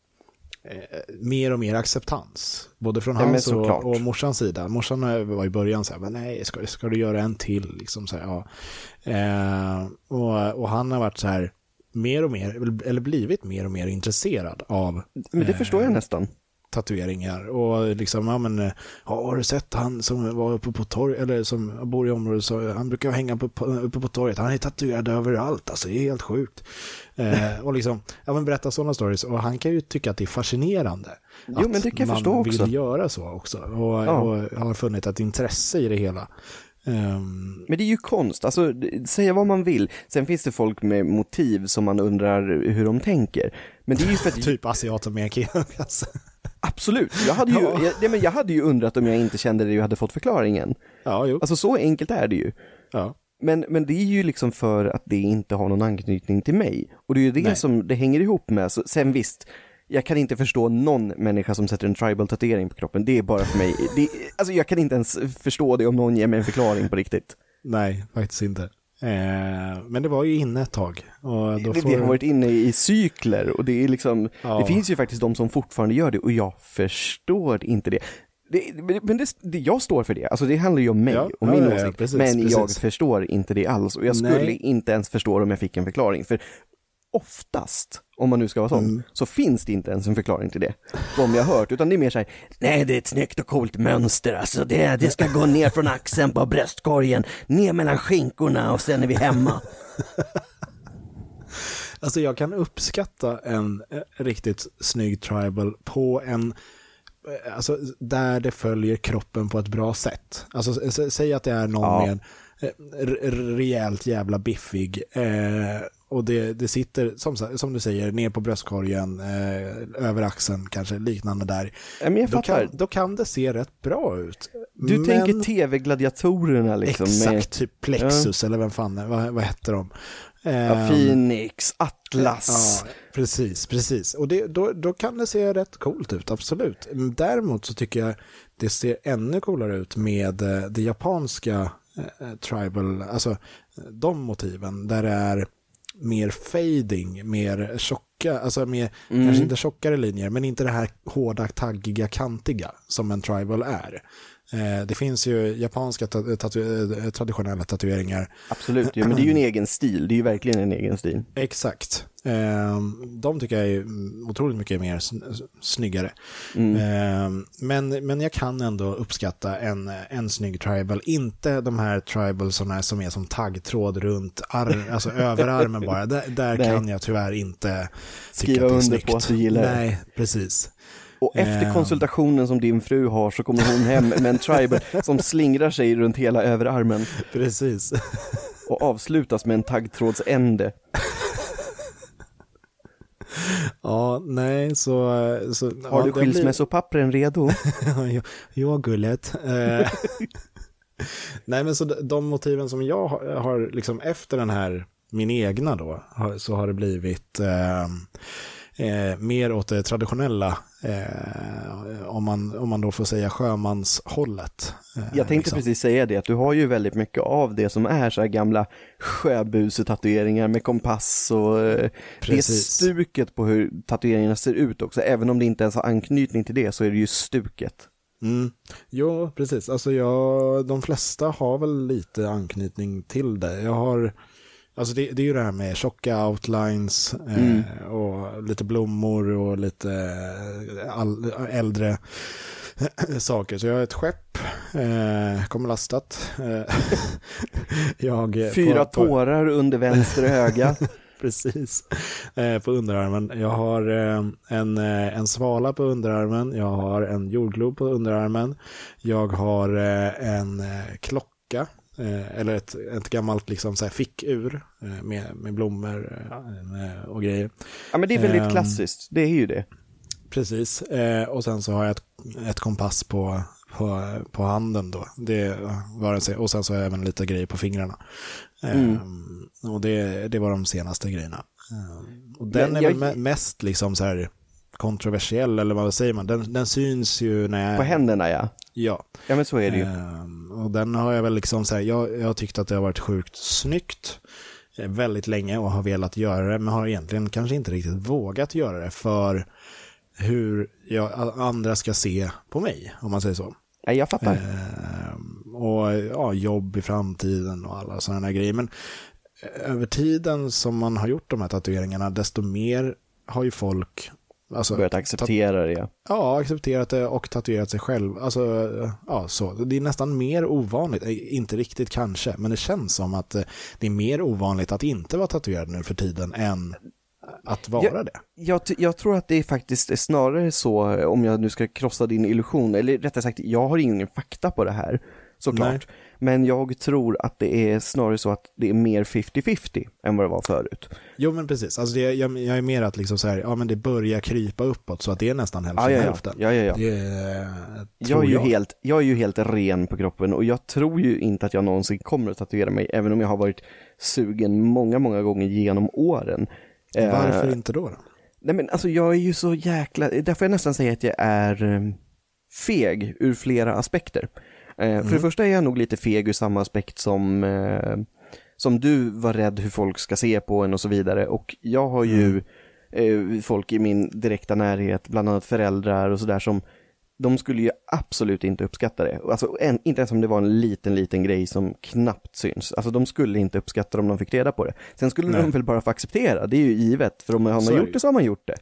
eh, mer och mer acceptans. Både från Ja, hans och, och morsans sida. Morsan var i början så här, men nej, ska, ska du göra en till? Liksom så här, ja. eh, och, och han har varit så här, mer och mer, eller blivit mer och mer intresserad av men det förstår jag nästan. tatueringar och liksom, ja men, eh, ja, har du sett han som var uppe på torg eller som bor i området, så han brukar hänga på, på, uppe på torget, han är tatuerad överallt, alltså det är helt sjukt. Eh, och liksom, ja men berätta sådana stories och han kan ju tycka att det är fascinerande. Jo, att men det kan jag man förstå vill också. göra så också och, Ja. och har funnit ett intresse i det hela. Ehm, Men det är ju konst, alltså säga vad man vill. Sen finns det folk med motiv som man undrar hur de tänker. Men det är ju för att, typ asiater med killar. Alltså. absolut, jag hade ju, Ja. jag, nej, men jag hade ju undrat om jag inte kände det jag hade fått förklaringen. Ja, jo. Alltså så enkelt är det ju. Ja. Men, men det är ju liksom för att det inte har någon anknytning till mig. Och det är ju det Nej. som det hänger ihop med. Så, sen visst, jag kan inte förstå någon människa som sätter en tribal-tatuering på kroppen. Det är bara för mig, det, alltså jag kan inte ens förstå det om någon ger mig en förklaring på riktigt. Nej, faktiskt inte. Eh, men det var ju inne ett tag. Och då Det, får... det har varit inne i cykler och det är liksom, Ja. det finns ju faktiskt de som fortfarande gör det och jag förstår inte det. det, men det, det, jag står för det, alltså det handlar ju om mig Ja, och min ja, åsikt. precis, men jag precis. förstår inte det alls och jag skulle Nej. inte ens förstå det om jag fick en förklaring. För oftast, om man nu ska vara sån, Mm. så finns det inte ens en förklaring till det. De jag har hört, utan det är mer så här, nej det är ett snyggt och coolt mönster, alltså det, det ska gå ner från axeln på bröstkorgen, ner mellan skinkorna och sen är vi hemma. Alltså jag kan uppskatta en eh, riktigt snygg tribal på en, eh, alltså där det följer kroppen på ett bra sätt. Alltså säg att det är någon Ja. med en eh, rejält jävla biffig eh, och det, det sitter, som, som du säger, ner på bröstkorgen, eh, över axeln kanske, liknande där. Ja, men jag Då fattar. kan, då kan det se rätt bra ut. Du Men- tänker tv-gladiatorerna liksom. Exakt, Med, typ Plexus eller vem fan, vad, vad hette de? ja, Ehm, Phoenix, Atlas. Ja, precis, precis. Och det, då, då kan det se rätt coolt ut, absolut. Däremot så tycker jag det ser ännu coolare ut med eh, det japanska eh, tribal, alltså de motiven där det är mer fading, mer tjocka, alltså mer, Mm. kanske inte tjockare linjer, men inte det här hårda, taggiga, kantiga som en tribal är. Eh, det finns ju japanska ta- tatu- eh, traditionella tatueringar Absolut, ja, men det är ju en egen stil. Det är ju verkligen en egen stil. Exakt. Ehm, de tycker jag är otroligt mycket mer sn- snyggare. Mm. Ehm, men, men jag kan ändå uppskatta en, en snygg tribal. Inte de här tribal som är som, taggtråd runt ar, alltså överarmen bara. Där, där kan jag tyvärr inte tycka Skriva att det är under snyggt. på att du gillar det. Nej, precis. Och efter Ehm. konsultationen som din fru har så kommer hon hem med en tribal som slingrar sig runt hela överarmen Precis. och avslutas med en taggtrådsände. Ja, nej, så... så Har ja, du det blir- skilsmässopappren redo? ja, ja, gullet. Eh, Nej, men så de, motiven som jag har, har liksom efter den här, min egna då, så har det blivit eh, eh, mer åt det traditionella, eh, om, man, om man då får säga sjömanshållet. Eh, Jag tänkte liksom. precis säga det, att du har ju väldigt mycket av det som är så här gamla sjöbusetatueringar med kompass och eh, det Precis. stuket på hur tatueringarna ser ut också. Även om det inte ens har anknytning till det så är det ju stuket. Mm. Jo, precis. Alltså jag, de flesta har väl lite anknytning till det. Jag har, alltså det, det är ju det här med tjocka outlines Mm. eh, och lite blommor och lite eh, all, äldre saker. Så jag har ett skepp, eh, kommer lastat. Eh, jag, eh, Fyra på- på- tårar under vänster öga. Precis, eh, på underarmen. Jag har eh, en, eh, en svala på underarmen, jag har en jordglob på underarmen, jag har eh, en eh, klocka, eh, eller ett, ett gammalt liksom, så här, fickur eh, med, med blommor eh, och grejer. Ja men det är väldigt Ehm. klassiskt, det är ju det. Precis, eh, och sen så har jag ett, ett kompass på, på, på handen då. Det var det, och sen så har jag även lite grejer på fingrarna. Mm. Eh, och det, det var de senaste grejerna. Eh, och den Men är jag- väl me- mest liksom så här kontroversiell, eller vad säger man? Den, den syns ju när jag... På händerna ja. Ja. Ja men så är det ju. Ehm, och den har jag väl liksom så här, jag, jag har tyckt att det har varit sjukt snyggt eh, väldigt länge och har velat göra det, men har egentligen kanske inte riktigt vågat göra det för hur jag, andra ska se på mig, om man säger så. Nej jag fattar. Ehm, och ja, jobb i framtiden och alla sådana grejer. Men eh, över tiden som man har gjort de här tatueringarna, desto mer har ju folk alltså, Börjat acceptera det ja. Accepterat det och tatuerat sig själv. Alltså, ja, så. Det är nästan mer ovanligt, inte riktigt kanske, men det känns som att eh, det är mer ovanligt att inte vara tatuerad nu för tiden än att vara Ja. det. Jag, jag tror att det är faktiskt är snarare så, eh, om jag nu ska krossa din illusion, eller rättare sagt, jag har ingen fakta på det här, såklart. Nej. Men jag tror att det är snarare så att det är mer 50-50 än vad det var förut. Jo, men precis. Alltså det, jag, jag är mer att liksom så här, ja men det börjar krypa uppåt så att det är nästan hälften Ja, ja, ja. hälften. ja, ja, ja. Det eh, Jag är, ju jag. helt, jag är ju helt ren på kroppen och jag tror ju inte att jag någonsin kommer att tatuera mig, även om jag har varit sugen många, många gånger genom åren. Eh, Varför inte då? då? Nej men alltså jag är ju så jäkla, där får jag nästan säga att jag är eh, feg ur flera aspekter. Eh, För det första är jag nog lite feg ur samma aspekt som, eh, som du var rädd hur folk ska se på en och så vidare. Och jag har ju eh, folk i min direkta närhet, bland annat föräldrar och sådär som de skulle ju absolut inte uppskatta det. Alltså en, inte ens om det var en liten, liten grej som knappt syns. Alltså de skulle inte uppskatta det om de fick reda på det. Sen skulle Nej. de väl bara få acceptera, det är ju givet, för om har man det gjort det så har man gjort det.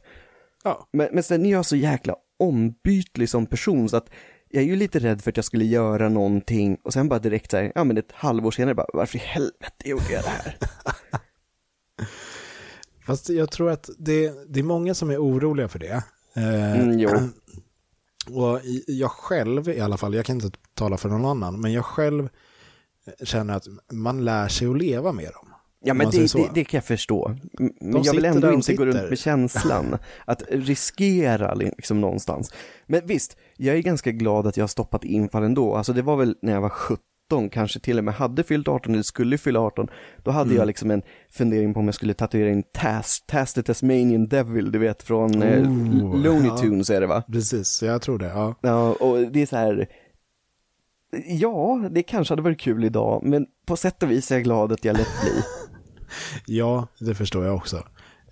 Ja, Men, men sen är jag så jäkla ombytlig som person så att jag är ju lite rädd för att jag skulle göra någonting och sen bara direkt så här, ja men ett halvår senare bara, varför i helvete gjorde jag det här? fast jag tror att det, det är många som är oroliga för det. Eh, Mm, jo. Och jag själv i alla fall, jag kan inte tala för någon annan, men jag själv känner att man lär sig att leva med dem. Ja men det, det, det kan jag förstå. Men De jag vill ändå inte gå runt med känslan att riskera liksom någonstans. Men visst, jag är ganska glad att jag har stoppat infall ändå. Alltså det var väl när jag var 17, kanske till och med hade fyllt 18 eller skulle fylla 18. Då hade Mm. jag liksom en fundering på om jag skulle tatuera in Taz, Taz the Tasmanian Devil, du vet från eh, Ooh, Looney ja. Tunes är det va? Precis, jag tror det. Ja. Ja, och det är så här, ja, det kanske hade varit kul idag, men på sätt och vis är jag glad att jag lät bli. ja, det förstår jag också.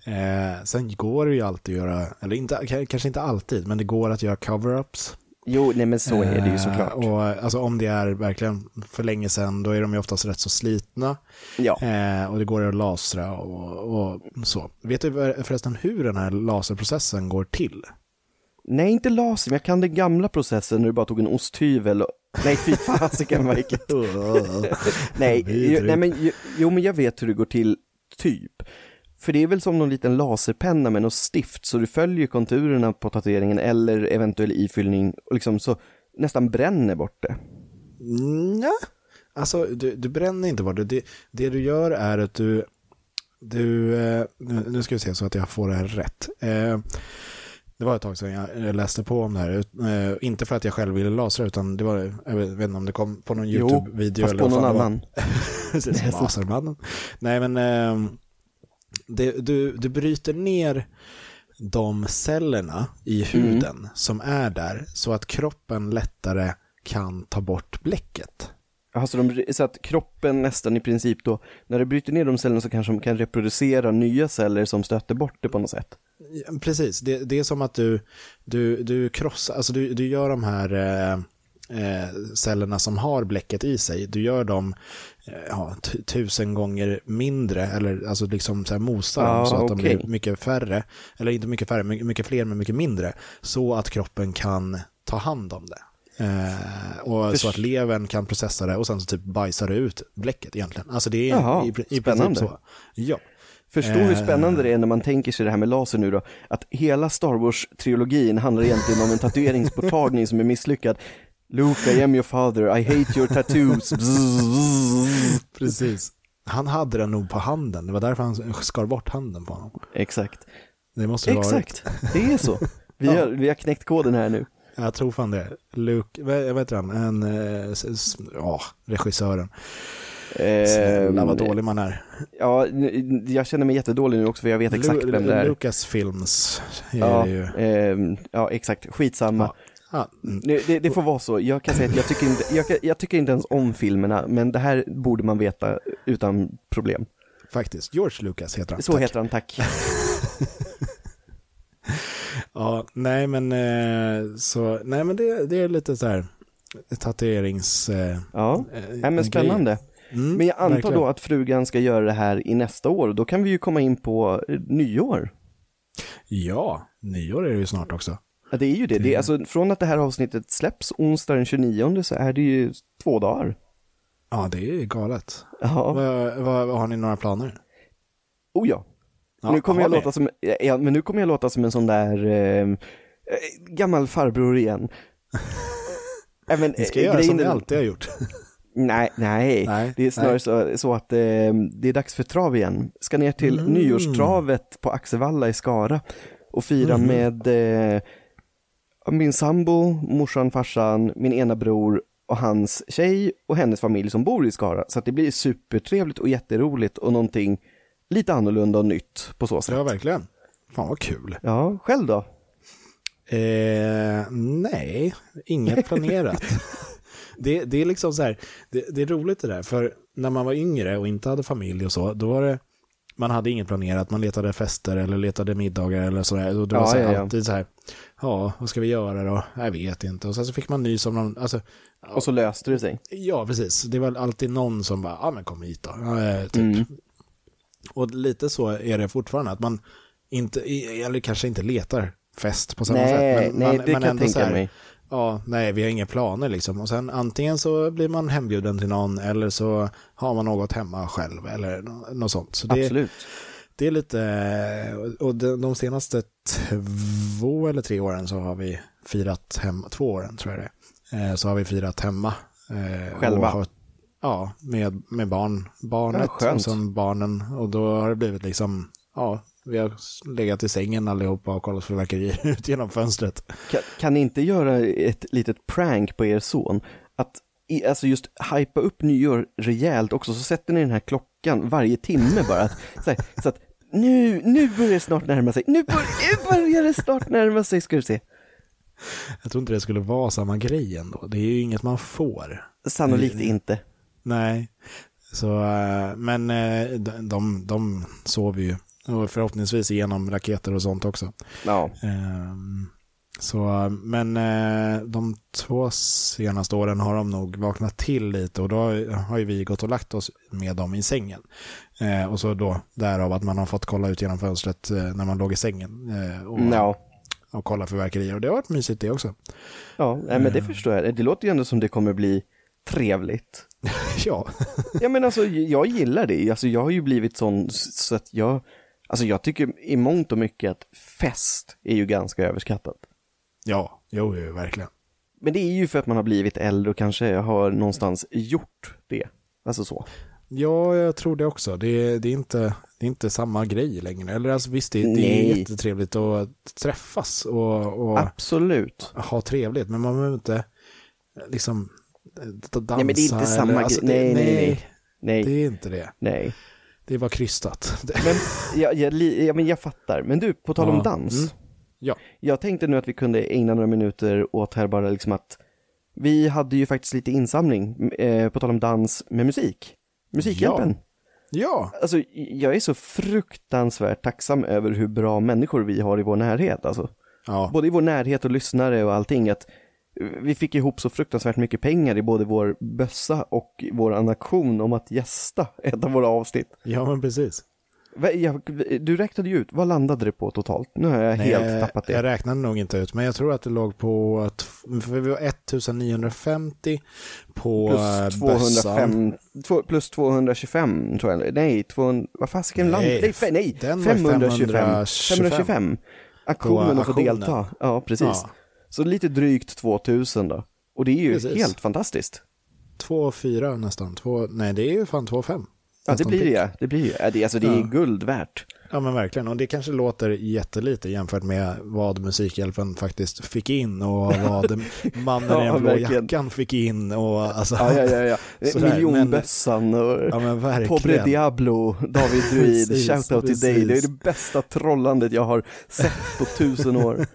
Eh, sen går det ju alltid att göra, eller inte, kanske inte alltid, men det går att göra cover-ups. Jo, nej men så är det ju Eh, såklart. Och, alltså om det är verkligen för länge sedan, då är de ju oftast rätt så slitna. Ja. Eh, och det går att lasra och, och så. Vet du förresten hur den här laserprocessen går till? Nej, inte laser, men jag kan den gamla processen när du bara tog en osthyvel. Nej, fy fasiken äckligt. Nej, ju, nej men, ju, jo men jag vet hur det går till, typ. För det är väl som någon liten laserpenna med något stift, så du följer konturerna på tatueringen eller eventuell ifyllning och liksom så nästan bränner bort det. Nja, alltså du, du bränner inte bort det. det. Det du gör är att du, du eh, nu nu ska vi se så att jag får det här rätt. Eh, det var ett tag sedan jag läste på om det här. Eh, inte för att jag själv ville lasra, utan det var, jag vet inte om det kom på någon Jo, YouTube-video. fast på någon annan. Lasermannen. Nej, men eh, det, du, du bryter ner de cellerna i huden som är där så att kroppen lättare kan ta bort bläcket. Alltså de, så att kroppen nästan i princip då, när du bryter ner de cellerna så kanske de kan reproducera nya celler som stöter bort det på något sätt. Precis, det, det är som att du, du, du krossar, alltså du, du gör de här eh, eh, cellerna som har bläcket i sig, du gör dem eh, ja, tu- tusen gånger mindre, eller alltså liksom så här mosar dem Ja, så att de okej. blir mycket färre, eller inte mycket färre, mycket, mycket fler men mycket mindre, så att kroppen kan ta hand om det. Eh, och Förs- så att levern kan processa det och sen så typ bajsar det ut bläcket egentligen. Alltså det är Jaha, i, i princip så. Ja. Förstå hur Eh. spännande det är när man tänker sig det här med laser nu då, att hela Star Wars-trilogin handlar egentligen om en tatueringsborttagning som är misslyckad. Luke, I am your father, I hate your tattoos. Precis. Han hade den nog på handen, det var därför han skar bort handen på honom. Exakt, Det måste det exakt, det är så. Vi har, vi har knäckt koden här nu. Jag tror fan det. Luke, vad, heter han? En, eh, ja, regissören. Snälla vad Eh, dålig man är. Ja, jag känner mig jättedålig nu också för jag vet exakt Lu- vem det är. Lucas Films är Ja, ju. ehm, ja, exakt, skitsamma. Ja. Ja, mm. Det, det, får vara så. Jag kan säga att jag tycker, inte, jag, jag tycker inte ens om filmerna, men det här borde man veta utan problem. Faktiskt, George Lucas heter han. Så Tack. heter han, tack. Ja, nej men, eh, så, nej, men det, det är lite så här tatuerings... Eh, Ja, Nej, men spännande. Mm, Men jag antar verkligen. då att frugan ska göra det här i nästa år, då kan vi ju komma in på eh, nyår. Ja, nyår är det ju snart också. Ja, det är ju det. det är, alltså, från att det här avsnittet släpps onsdag den 29 så är det ju två dagar. Ja, det är galet. Ja, Vad, vad, har ni några planer? oh ja. Ja, nu kommer jag låta som, ja, men nu kommer jag låta som en sån där eh, eh, gammal farbror igen. Även, Ni ska eh, göra som ni alltid har gjort. Nej, nej, Nej, det är snarare så, så att eh, det är dags för trav igen. Ska ner till Mm. nyårstravet på Axevalla i Skara och fira Mhm. med eh, min sambo, morsan, farsan, min ena bror och hans tjej och hennes familj som bor i Skara. Så att det blir supertrevligt och jätteroligt och någonting lite annorlunda och nytt på så sätt. Ja, verkligen. Fan vad kul. Ja, själv då? Eh, nej, inget planerat. det, det är liksom så här, det, det är roligt det där, för när man var yngre och inte hade familj och så, då var det, man hade inget planerat, man letade fester eller letade middagar eller sådär. Och det var Ja, så här, ja, ja. alltid så här, ja, vad ska vi göra då? Jag vet inte. Och sen så fick man nys om någon, alltså, Och så löste det sig. ja precis. Det var alltid någon som bara, ja men kom hit då. Eh, typ. Mm. Och lite så är det fortfarande, att man inte, eller kanske inte letar fest på samma Nej, sätt. nej, det kan jag tänka här, mig. Ja, nej, vi har inga planer liksom. Och sen antingen så blir man hembjuden till någon eller så har man något hemma själv eller nå- något sånt. Så det, Absolut. det är lite, och de, senaste två eller tre åren så har vi firat hemma, två åren tror jag det är, eh, så har vi firat hemma. eh, Själva? har- Ja, med, med barn, barnet Ja, och sen barnen. Och då har det blivit liksom, ja, vi har legat i sängen allihopa och kollat fyrverkerier ut genom fönstret. Kan, kan ni inte göra ett litet prank på er son? Att i, alltså just hypa upp nyår rejält också, så sätter ni den här klockan varje timme bara. Att, så, här, så att nu, nu börjar det snart närma sig, nu börjar det snart närma sig ska du se. Jag tror inte det skulle vara samma grej ändå. Det är ju inget man får. Sannolikt Mm. inte. Nej, så, eh, men eh, de, de, de sover ju. Och förhoppningsvis igenom raketer och sånt också. Ja, Ehm, Så, men eh, de två senaste åren har de nog vaknat till lite och då har ju vi gått och lagt oss med dem i sängen. Eh, och så då därav att man har fått kolla ut genom fönstret eh, när man låg i sängen och, ja. och kolla fyrverkerier. Och det har varit mysigt det också. Ja, men det förstår jag. Det låter ju ändå som det kommer bli trevligt. ja, Ja men alltså jag gillar det, alltså jag har ju blivit sån så att jag, alltså jag tycker i mångt och mycket att fest är ju ganska överskattat. ja, jo, jo verkligen. Men det är ju för att man har blivit äldre och kanske har någonstans gjort det. Alltså så. Ja, jag tror det också. Det är, det är, inte, det är inte samma grej längre. Eller alltså visst, det, det är Nej. jättetrevligt att träffas och, och Absolut. ha trevligt. Men man behöver inte liksom dansa. Nej men det är inte samma eller, alltså, grej. Nej, det, nej, nej. Nej, Det är inte det. nej. Det var krystat. Men jag, jag, li- ja, men jag fattar. Men du, på tal om Ja. dans. Mm. Ja. Jag tänkte nu att vi kunde ägna några minuter åt här bara liksom att vi hade ju faktiskt lite insamling, eh, på tal om dans med musik. Musikhjälpen. Ja, Alltså, jag är så fruktansvärt tacksam över hur bra människor vi har i vår närhet. Alltså. ja. Både i vår närhet och lyssnare och allting. Att vi fick ihop så fruktansvärt mycket pengar i både vår bössa och vår aktion om att gästa ett av våra avsnitt. ja men precis. Du räknade ju ut, vad landade det på totalt? Nu har jag helt jag, tappat det. Jag räknade nog inte ut, men jag tror att det låg på, att- vi var 1950 på eh, Plus bössan. 205, två, plus 225 tror jag. Nej, 200, vad fasiken Nej, landade nej, nej, var 525. 525. 525. Aktionen att få delta. Ja, precis. Ja. Så lite drygt 2000 då. Och det är ju Precis. helt fantastiskt. 2,4 nästan. Två, nej, det är ju fan 2,5. Ja, det blir det. Det blir ju. Det, alltså det är Ja. guld värt. Ja, men verkligen. Och det kanske låter jättelite jämfört med vad Musikhjälpen faktiskt fick in och vad mannen i den blå jackan fick in och alltså. Ja, ja, ja. ja. Miljonbössan och Ja, men verkligen. Pobre Diablo, David Druid, shoutout till dig. Det är det bästa trollandet jag har sett på tusen år.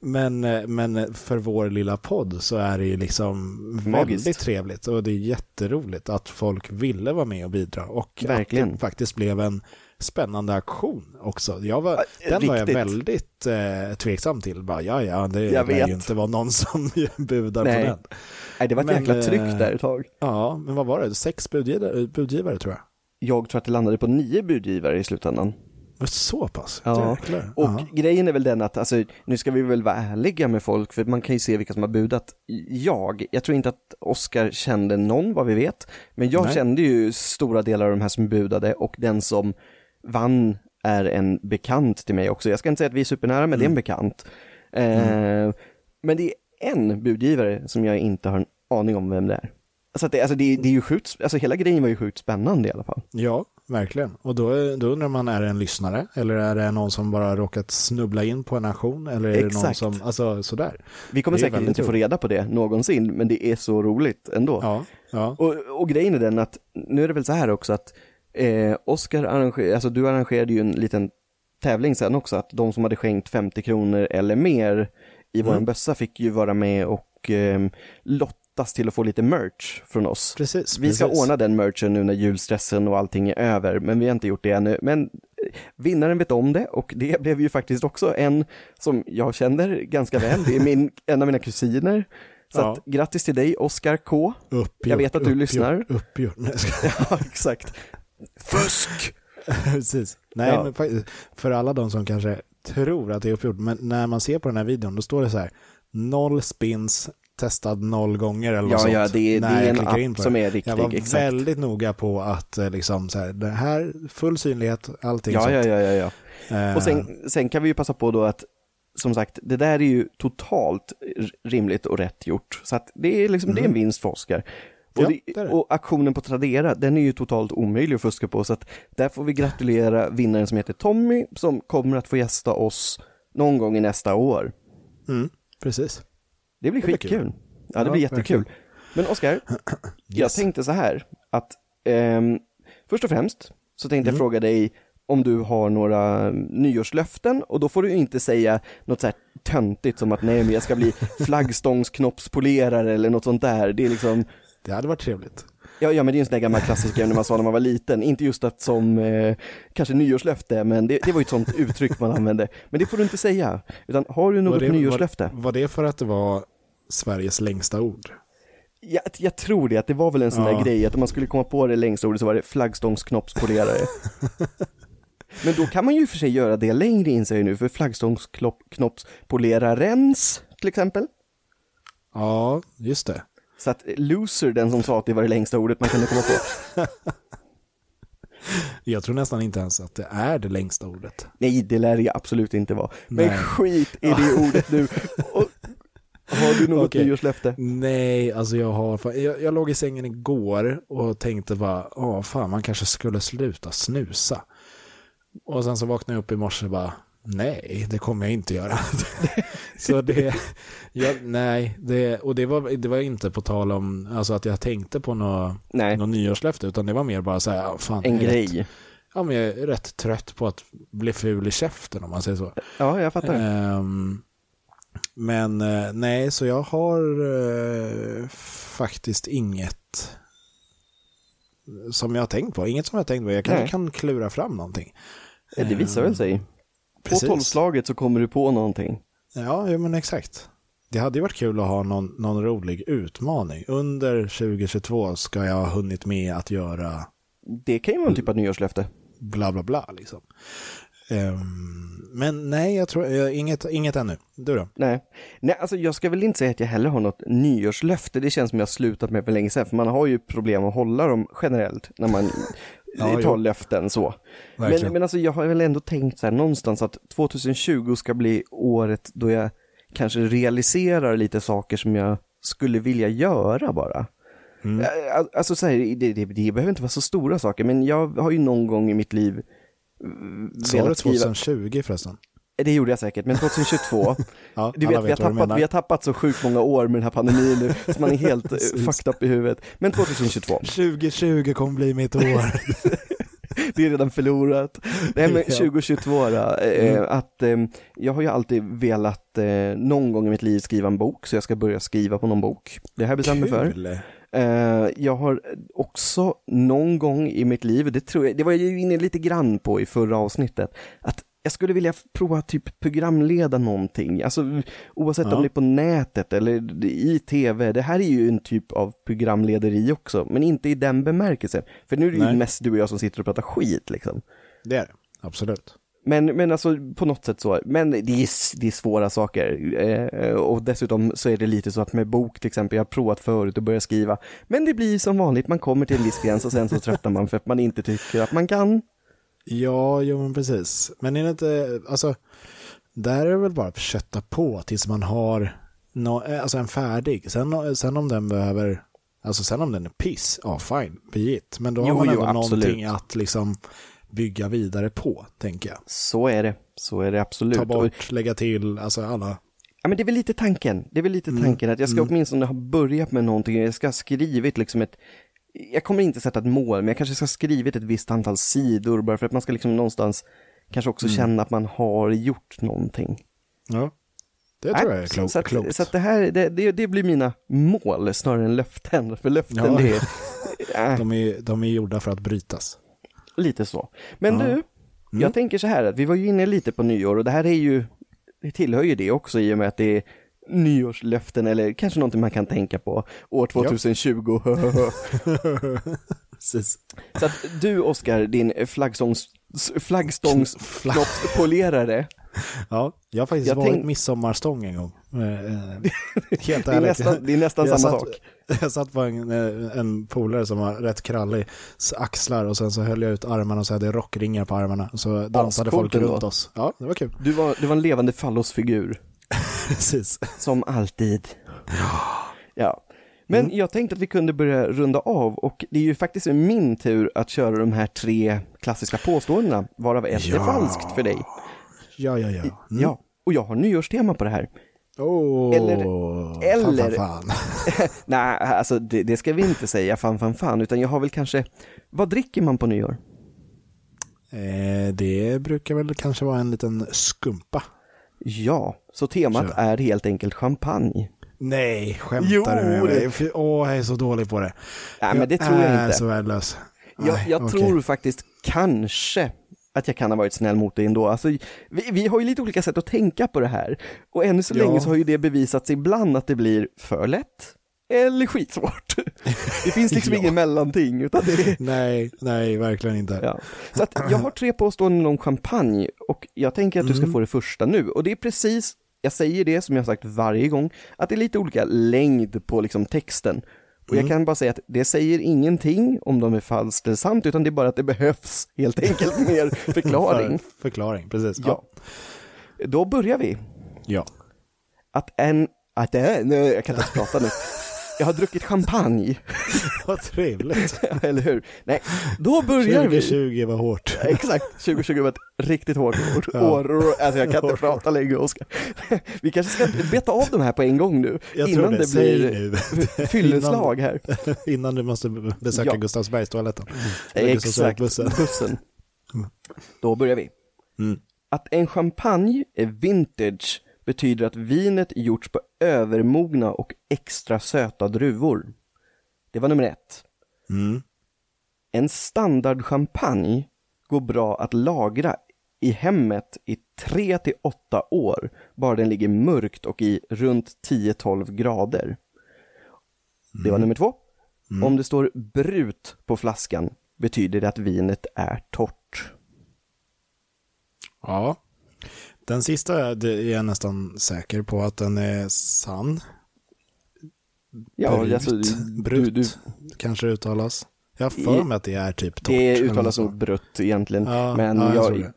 Men, eh, men för vår lilla podd så är det ju liksom Magiskt. väldigt trevligt och det är jätteroligt att folk ville vara med och bidra och Verkligen. att det faktiskt blev en spännande aktion också. Jag var, den var jag riktigt. väldigt eh, tveksam till. Bara, ja, ja, det Jag lär ju inte vara någon som budar Nej. på den. Nej, det var ett Men, jäkla tryck eh, där ett tag. Ja, men vad var det? Sex budgivare, budgivare tror jag. Jag tror att det landade på nio budgivare i slutändan. Så pass? Ja, Jäklar. Och Ja. grejen är väl den att, alltså, nu ska vi väl vara ärliga med folk, för man kan ju se vilka som har budat. Jag, jag tror inte att Oscar kände någon vad vi vet, men jag Nej. kände ju stora delar av de här som budade och den som vann är en bekant till mig också. Jag ska inte säga att vi är supernära, men det är en bekant. Eh, Men det är en budgivare som jag inte har en aning om vem det är. Alltså, att det, alltså det, det är ju sjukt, alltså hela grejen var ju sjukt spännande i alla fall. Ja, verkligen. Och då, då undrar man, är det en lyssnare? Eller är det någon som bara råkat snubbla in på en auktion? Eller är det någon Exakt. som, alltså sådär. Vi kommer säkert inte få reda på det någonsin, men det är så roligt ändå. Ja, ja. Och, och grejen är den att, nu är det väl så här också att eh, Oscar arrangerade, alltså du arrangerade ju en liten tävling sen också, att de som hade skänkt 50 kronor eller mer i Mm. bössa fick ju vara med och eh, lotta brottas till att få lite merch från oss. Precis. Vi ska precis. ordna den merchen nu när julstressen och allting är över, men vi har inte gjort det ännu. Men eh, vinnaren vet om det och det blev ju faktiskt också en som jag känner ganska väl. Det är min, en av mina kusiner. Så Ja. att, grattis till dig, Oskar K. Uppgjort, Jag vet att du uppgjort, lyssnar. Uppgjort. Nej, jag ska- Ja, exakt. Fusk! Precis. Nej, Ja. men faktiskt, för alla de som kanske tror att det är uppgjort, men när man ser på den här videon, då står det så här, noll spins, testad noll gånger eller Ja, något sånt. ja, det, är- det när jag är en app som är riktig, Jag var exakt. väldigt noga på att eh, liksom så här, det här, full synlighet, allting Ja, sånt. ja, ja, ja, ja. Eh, Och sen, sen kan vi ju passa på då att, som sagt, det där är ju totalt rimligt och rätt gjort. Så att det är liksom, det är en vinst för Oskar. Och, Mm. Ja, det, är det. och aktionen på Tradera, den är ju totalt omöjlig att fuska på, så att där får vi gratulera vinnaren som heter Tommy, som kommer att få gästa oss någon gång i nästa år. mm, precis. Det blir skitkul. kul. Ja, det blir jättekul. Men Oskar, jag Yes. tänkte så här, att ehm, först och främst så tänkte Mm. jag fråga dig om du har några nyårslöften och då får du inte säga något så här töntigt som att nej men jag ska bli flaggstångsknoppspolerare eller något sånt där. Det är liksom, Det hade varit trevligt. ja, ja men det är en sån där gammal klassiker när man sa när man var liten, inte just att som eh, kanske nyårslöfte, men det, det var ju ett sånt uttryck man använde. Men det får du inte säga, utan har du något Var det, nyårslöfte? Var, var det för att det var Sveriges längsta ord? Jag, jag tror det, att det var väl en sån Ja. där grej, att om man skulle komma på det längsta ordet så var det flaggstångsknoppspolerare. Men då kan man ju för sig göra det längre inser jag nu, för flaggstångsknoppspolerarens till exempel. Ja, just det. Så att loser, den som sa att det var det längsta ordet man kunde komma på. Jag tror nästan inte ens att det är det längsta ordet. Nej, det lär det absolut inte vara. Men Nej. skit i det ordet nu. Och, har du något Okej. nyårslöfte? Nej, alltså jag har, jag, jag låg i sängen igår och tänkte bara, åh fan man kanske skulle sluta snusa. Och sen så vaknade jag upp i morse och bara, nej det kommer jag inte göra. så det, jag, nej, det, och det var, det var inte på tal om, alltså att jag tänkte på något, något nyårslöfte, utan det var mer bara så här, ja, fan, en grej. ja men jag är rätt trött på att bli ful i käften om man säger så. Ja, jag fattar. Ehm, men eh, nej, så jag har eh, faktiskt inget som jag har tänkt på. Inget som jag har tänkt på. Jag kanske kan klura fram någonting. Ja, det visar väl sig. På tolvslaget så kommer du på någonting. Ja, jo, men exakt. Det hade ju varit kul att ha någon, någon rolig utmaning. Under 2022 ska jag ha hunnit med att göra Det kan ju vara en typ av nyårslöfte. bla bla bla liksom. Ehm, men nej, jag tror jag, inget, inget ännu. Du då? Nej. Nej, alltså jag ska väl inte säga att jag heller har något nyårslöfte. Det känns som jag har slutat med för länge sedan, för man har ju problem att hålla dem generellt när man Ja, tar jo. löften så. Men, Verkligen. men alltså jag har väl ändå tänkt så här någonstans att 2020 ska bli året då jag kanske realiserar lite saker som jag skulle vilja göra bara. Mm. Ä- Alltså så här, det, det, det behöver inte vara så stora saker, men jag har ju någon gång i mitt liv Sa du velat skriva, 2020 förresten? det gjorde jag säkert, men 2022 Ja, du alla vet, vi har, tappat, vi har tappat så sjukt många år med den här pandemin nu, så man är helt eh, fucked up i huvudet. Men 2022, 2020 kommer bli mitt år. det är redan förlorat. Nej men Ja. 2022 då, eh, Mm. att eh, jag har ju alltid velat eh, någon gång i mitt liv skriva en bok, så jag ska börja skriva på någon bok. Det bestämt mig för. Eh, jag har också någon gång i mitt liv, det tror jag, det var jag ju inne lite grann på i förra avsnittet, att jag skulle vilja prova typ programleda någonting, alltså oavsett Ja. om det är på nätet eller i tv, det här är ju en typ av programlederi också, men inte i den bemärkelsen. För nu är det ju Nej. mest du och jag som sitter och pratar skit liksom. Det är det, absolut. Men, men alltså på något sätt så, men det är, det är svåra saker. Eh, och dessutom så är det lite så att med bok till exempel, jag har provat förut att börja skriva, men det blir som vanligt, man kommer till en viss gräns och sen så tröttnar man för att man inte tycker att man kan. Ja, jo men precis. Men är det inte, alltså, där är det väl bara att kötta på tills man har nå alltså en färdig. Sen, sen om den behöver, alltså sen om den är piss, ja fine, be it. Men då Jo, har man jo, ändå absolut. någonting att liksom bygga vidare på, tänker jag. Så är det, så är det absolut. Ta Och, bort, lägga till, alltså alla. ja men det är väl lite tanken, det är väl lite Mm, tanken att jag ska mm. åtminstone ha börjat med någonting, jag ska ha skrivit liksom ett jag kommer inte sätta ett mål, men jag kanske ska ha skrivit ett visst antal sidor bara för att man ska liksom någonstans kanske också Mm. känna att man har gjort någonting. Ja. Det tror jag är klokt. Så, att, klokt. så att det här, det, det, det blir mina mål snarare än löften. För löften Ja. det är, äh, De är, de är gjorda för att brytas. Lite så. Men Ja. du, jag Mm. tänker så här att vi var ju inne lite på nyår och det här är ju, det tillhör ju det också i och med att det är nyårslöften eller kanske någonting man kan tänka på år 2020. Precis. så att du Oskar, din flaggstångs, flaggstångsknoppspolerare, Ja, jag har faktiskt Jag varit tänk- midsommarstång en gång. Eh, eh, Helt det är ärligt. nästan, det är nästan Jag samma satt- sak. Jag satt på en, eh, en polare som var rätt krallig axlar och sen så höll jag ut armarna och så hade jag rockringar på armarna. Så dansade Ascoolt folk runt oss. Ja, det var kul. Du var, du var en levande fallosfigur. Precis. Som alltid. Ja. Men Mm. jag tänkte att vi kunde börja runda av och det är ju faktiskt min tur att köra de här tre klassiska påståendena, varav ett är Ja. falskt för dig. Ja, ja, ja. Mm. Ja, och jag har nyårstema på det här. Oh, Eller- Fan, eller- fan, fan. Nej, alltså det, det ska vi inte säga fan, fan, fan, utan jag har väl kanske, vad dricker man på nyår? Eh, det brukar väl kanske vara en liten skumpa. Ja, så temat Kör. är helt enkelt champagne. Nej, skämtar du med mig? Åh, jag är så dålig på det. Nej, men det tror jag är inte. så värdelös. Jag, jag okej. tror faktiskt kanske att jag kan ha varit snäll mot dig ändå. Alltså, vi, vi har ju lite olika sätt att tänka på det här. Och ännu så Ja. länge så har ju det bevisats ibland att det blir för lätt eller skitsvårt. Det finns liksom Ja. ingen mellanting, utan det är... Nej, nej, verkligen inte. Ja. Så att jag har tre påståenden om champagne och jag tänker att du ska Mm. få det första nu. Och det är precis, jag säger det som jag har sagt varje gång, att det är lite olika längd på liksom texten. Och jag Mm. kan bara säga att det säger ingenting om de är falskt eller sant, utan det är bara att det behövs helt enkelt mer förklaring. För, förklaring, precis. Ja. Då börjar vi. ja. Att en, att det är, nej, jag kan inte prata nu. Jag har druckit champagne, Vad trevligt. eller hur? Nej, då börjar vi. 2020 var hårt. Exakt, 2020 var ett riktigt hårt år. Ja. år alltså jag kan inte prata längre Oskar. Vi kanske ska beta av de här på en gång nu, Jag innan det. det blir fylleslag här. Innan du måste besöka Ja. Gustavsbergstoaletten. Eller Exakt, Gustavsbergsbussen. bussen. Då börjar vi. Mm. Att en champagne är vintage betyder att vinet gjorts på övermogna och extra söta druvor. Det var nummer ett. Mm. En standard champagne går bra att lagra i hemmet i 3 till 8 år, bara den ligger mörkt och i runt 10-12 grader. Det var nummer två. Om det står brut på flaskan betyder det att vinet är torrt. Ja. Den sista är jag nästan säker på att den är sann. Ja, Brut. alltså, Brut du, du, kanske det uttalas. Jag har för mig att det är typ torrt. det uttalas nog brutt egentligen, Ja, men ja, jag jag,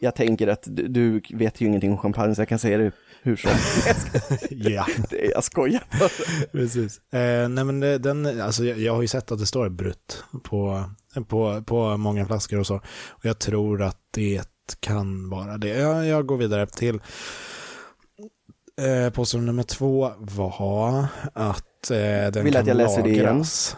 jag, tänker att du, du vet ju ingenting om champagne så jag kan säga det hur som. Ja, jag skojar bara. precis. Eh, nej men den, alltså jag, jag har ju sett att det står brutt på, på, på många flaskor och så. Och jag tror att det kan vara det. Jag, jag går vidare till eh, påstående nummer två var att eh, den Vill kan att jag läser det igen? lagras.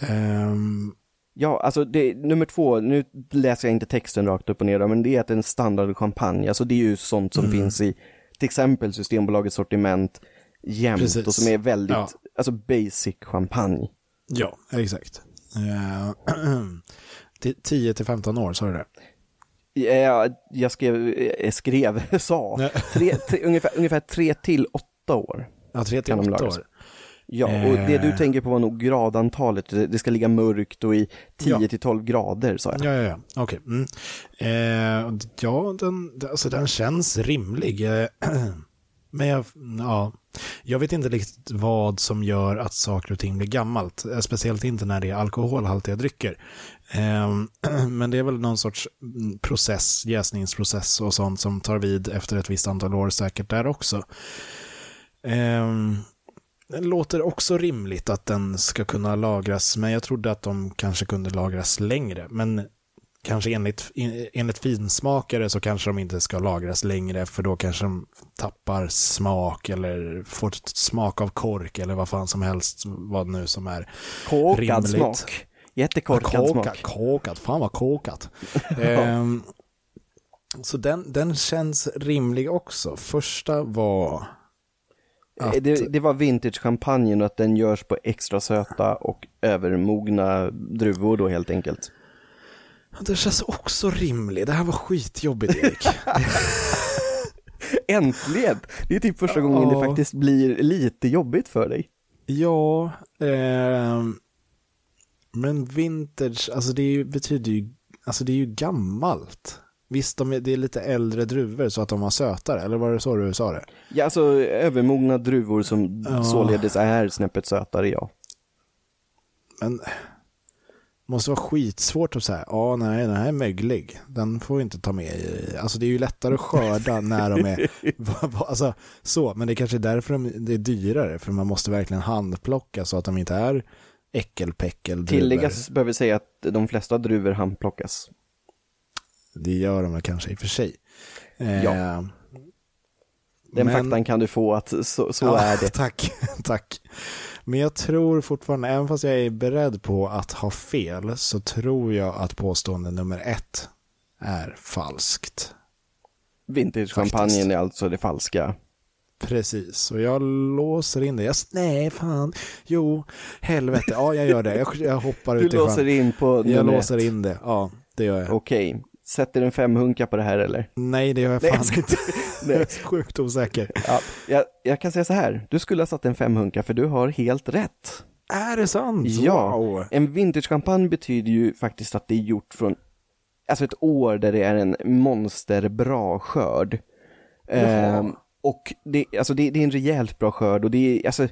Ehm, Ja, alltså det, nummer två, nu läser jag inte texten rakt upp och ner men det är att en standard champagne, alltså det är ju sånt som Mm. finns i till exempel Systembolagets sortiment jämt Precis. och som är väldigt, Ja. alltså basic champagne. ja, exakt. Eh, till 10 till 15 år, sa du det? Jag, jag skrev, jag skrev, sa, tre, tre, ungefär, ungefär tre till åtta år. Ja, 3 till Kan de 8 lagras? år. Ja, och det du Eh. tänker på var nog gradantalet, det ska ligga mörkt och i 10 Ja. till 12 grader sa jag. Ja, ja, ja. Okej. Mm. Eh, ja, den, alltså, den känns rimlig. Eh, Men jag, ja, jag vet inte riktigt vad som gör att saker och ting blir gammalt. Eh, speciellt inte när det är alkoholhaltiga drycker. Ehm, men det är väl någon sorts mm, process, jäsningsprocess och sånt som tar vid efter ett visst antal år säkert där också. Ehm, det låter också rimligt att den ska kunna lagras, men jag trodde att de kanske kunde lagras längre. Men kanske enligt, enligt finsmakare så kanske de inte ska lagras längre, för då kanske de tappar smak eller får smak av kork eller vad fan som helst, vad nu som är. Kåkad rimligt. smak. Jättekorkad Kåkat, smak. kåkat, fan vad kåkat. Ehm, Så den, den känns rimlig också. Första var... Eh, Att- Det, det var vintage-champagnen och att den görs på extra söta och övermogna druvor då helt enkelt. Den känns också rimlig. Det här var skitjobbigt Erik. Äntligen! Det är typ första gången det Ja. faktiskt blir lite jobbigt för dig. ja, ehm, men vintage, alltså det ju, betyder ju, alltså det är ju gammalt. Visst, de är, det är lite äldre druvor så att de var sötare, eller var det så du sa det? Ja, alltså övermogna druvor som Ja. således är snäppet sötare, ja. Men måste vara skitsvårt att säga, ja nej den här är möglig, den får vi inte ta med i. Alltså det är ju lättare att skörda när de är, alltså så, men det är kanske är därför de, det är dyrare, för man måste verkligen handplocka så att de inte är äckelpäckel Tilläggas behöver säga att de flesta druvor handplockas. Det gör de kanske i och för sig. Eh, Ja. Den men- faktan kan du få att så, så Ja, är det. Tack, tack. Men jag tror fortfarande, även fast jag är beredd på att ha fel, så tror jag att påstående nummer ett är falskt. Vintage-champagnen är alltså det falska. Precis, och jag låser in det. Jag, nej, fan. Jo, helvete. Ja, jag gör det. Jag, jag hoppar Du ut i låser sjön. in på Jag nummer låser ett. in det. Ja, det gör jag. Okej, sätter en femhunka på det här eller? Nej, det gör jag Nej, fan jag inte. Nej. Sjukt osäker. Ja, jag, jag kan säga så här, du skulle ha satt en femhunka för du har helt rätt. Är det sant? Ja. Wow. En vintagekampanj betyder ju faktiskt att det är gjort från, alltså ett år där det är en monsterbra skörd. Ehm, och det, alltså det, det är en rejält bra skörd och det är, alltså,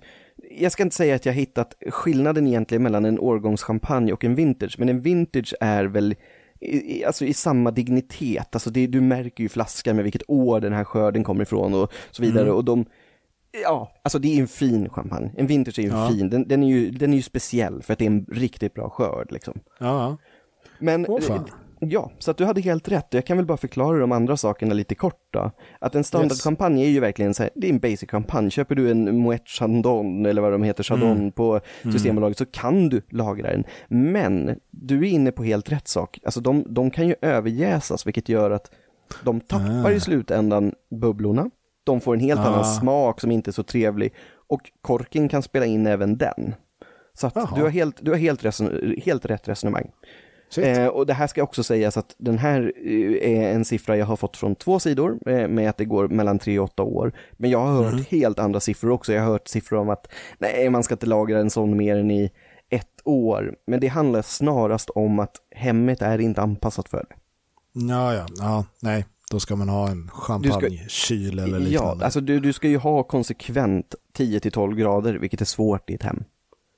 jag ska inte säga att jag hittat skillnaden egentligen mellan en årgångschampagne och en vintage, men en vintage är väl i, i- alltså i samma dignitet, alltså det, du märker ju flaskan med vilket år den här skörden kommer ifrån och så vidare Mm. och de, ja, alltså det är en fin champagne, en vintage är ju Ja. fin, den, den, är ju, den är ju speciell för att det är en riktigt bra skörd liksom. Ja, Men, fan. Ja, så att du hade helt rätt. Jag kan väl bara förklara de andra sakerna lite kort då. Att en standardchampagne är ju verkligen så här, det är en basic champagne. Köper du en Moet Chandon eller vad de heter, Chardon Mm. på Systembolaget så kan du lagra den. Men du är inne på helt rätt sak. Alltså de, de kan ju överjäsas vilket gör att de tappar Ah. i slutändan bubblorna. De får en helt Ah. annan smak som inte är så trevlig och korken kan spela in även den. Så att du har, helt, du har helt, reson- helt rätt resonemang. Eh, och det här ska också sägas att den här eh, är en siffra jag har fått från två sidor eh, med att det går mellan tre och åtta år. Men jag har hört helt andra siffror också. Jag har hört siffror om att nej, man ska inte lagra en sån mer än i ett år. Men det handlar snarast om att hemmet är inte anpassat för det. Ja, ja, ja, nej, då ska man ha en champagnekyl eller Ja, liknande. alltså du, du ska ju ha konsekvent 10-12 grader, vilket är svårt i ett hem.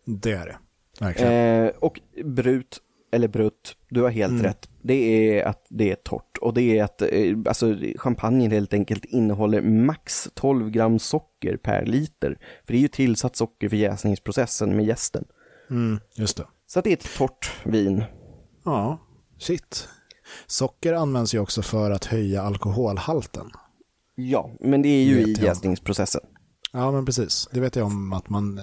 Det är det, verkligen. Eh, och brut, eller brutt, du har helt Mm. rätt. Det är att det är torrt och det är att eh, alltså, champagnen helt enkelt innehåller max 12 gram socker per liter. För det är ju tillsatt socker för jäsningsprocessen med jästen. Mm, just det. Så att det är ett torrt vin. Ja, shit. Socker används ju också för att höja alkoholhalten. Ja, men det är ju i jäsningsprocessen. Ja, men precis. Det vet jag om att man...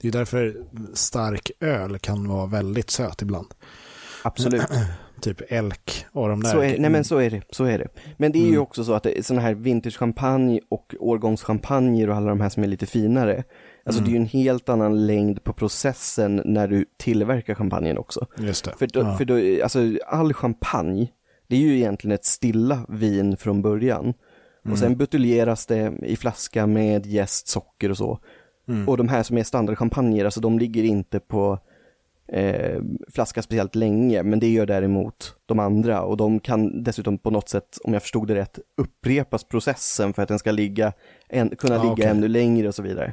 Det är därför stark öl kan vara väldigt söt ibland. Absolut. Typ elk och de där. Så är, nej men så är det, så är det. Men det är ju Mm. också så att sådana här vintage-champagne och årgångschampagner och alla de här som är lite finare. Alltså det är ju en helt annan längd på processen när du tillverkar champagnen också. Just det. För, då, ja. för då, alltså all champagne, det är ju egentligen ett stilla vin från början. Och sen buteljeras det i flaska med jäst, socker och så. Mm. Och de här som är standardchampagner, alltså de ligger inte på eh, flaska speciellt länge, men det gör däremot de andra och de kan dessutom på något sätt, om jag förstod det rätt, upprepas processen för att den ska ligga, en, kunna Ja, ligga okej. ännu längre och så vidare.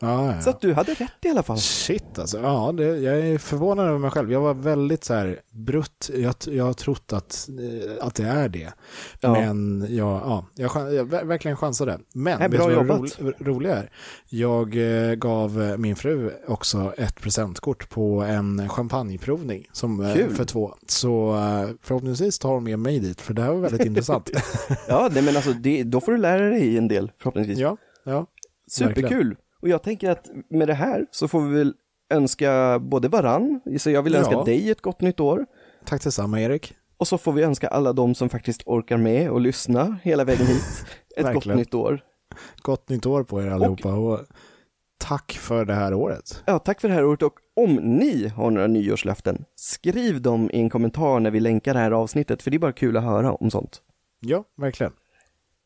Ja, ja. Så att du hade rätt i alla fall. Shit alltså, ja, det, jag är förvånad över mig själv. Jag var väldigt så här brutt, jag, jag har trott att, eh, att det är det. Ja. Men jag, ja, jag, jag ver- verkligen chansade. Men Nej, bra jobbat. ro, roliga är? Jag eh, gav eh, min fru också ett presentkort på en champagneprovning som, eh, för två. Så eh, förhoppningsvis tar hon med mig dit, för det här var väldigt intressant. Ja, nej men alltså det, då får du lära dig en del förhoppningsvis. ja, ja. Superkul! Och jag tänker att med det här så får vi väl önska både varann, så jag vill önska Ja. dig ett gott nytt år. Tack detsamma Erik. Och så får vi önska alla de som faktiskt orkar med och lyssna hela vägen hit ett gott nytt år. Gott nytt år på er allihopa och tack för det här året. Ja, tack för det här året och om ni har några nyårslöften, skriv dem i en kommentar när vi länkar det här avsnittet, för det är bara kul att höra om sånt. Ja, verkligen.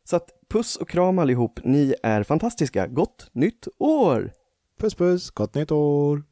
Så att puss och kram allihop, ni är fantastiska. Gott nytt år! Puss puss, gott nytt år!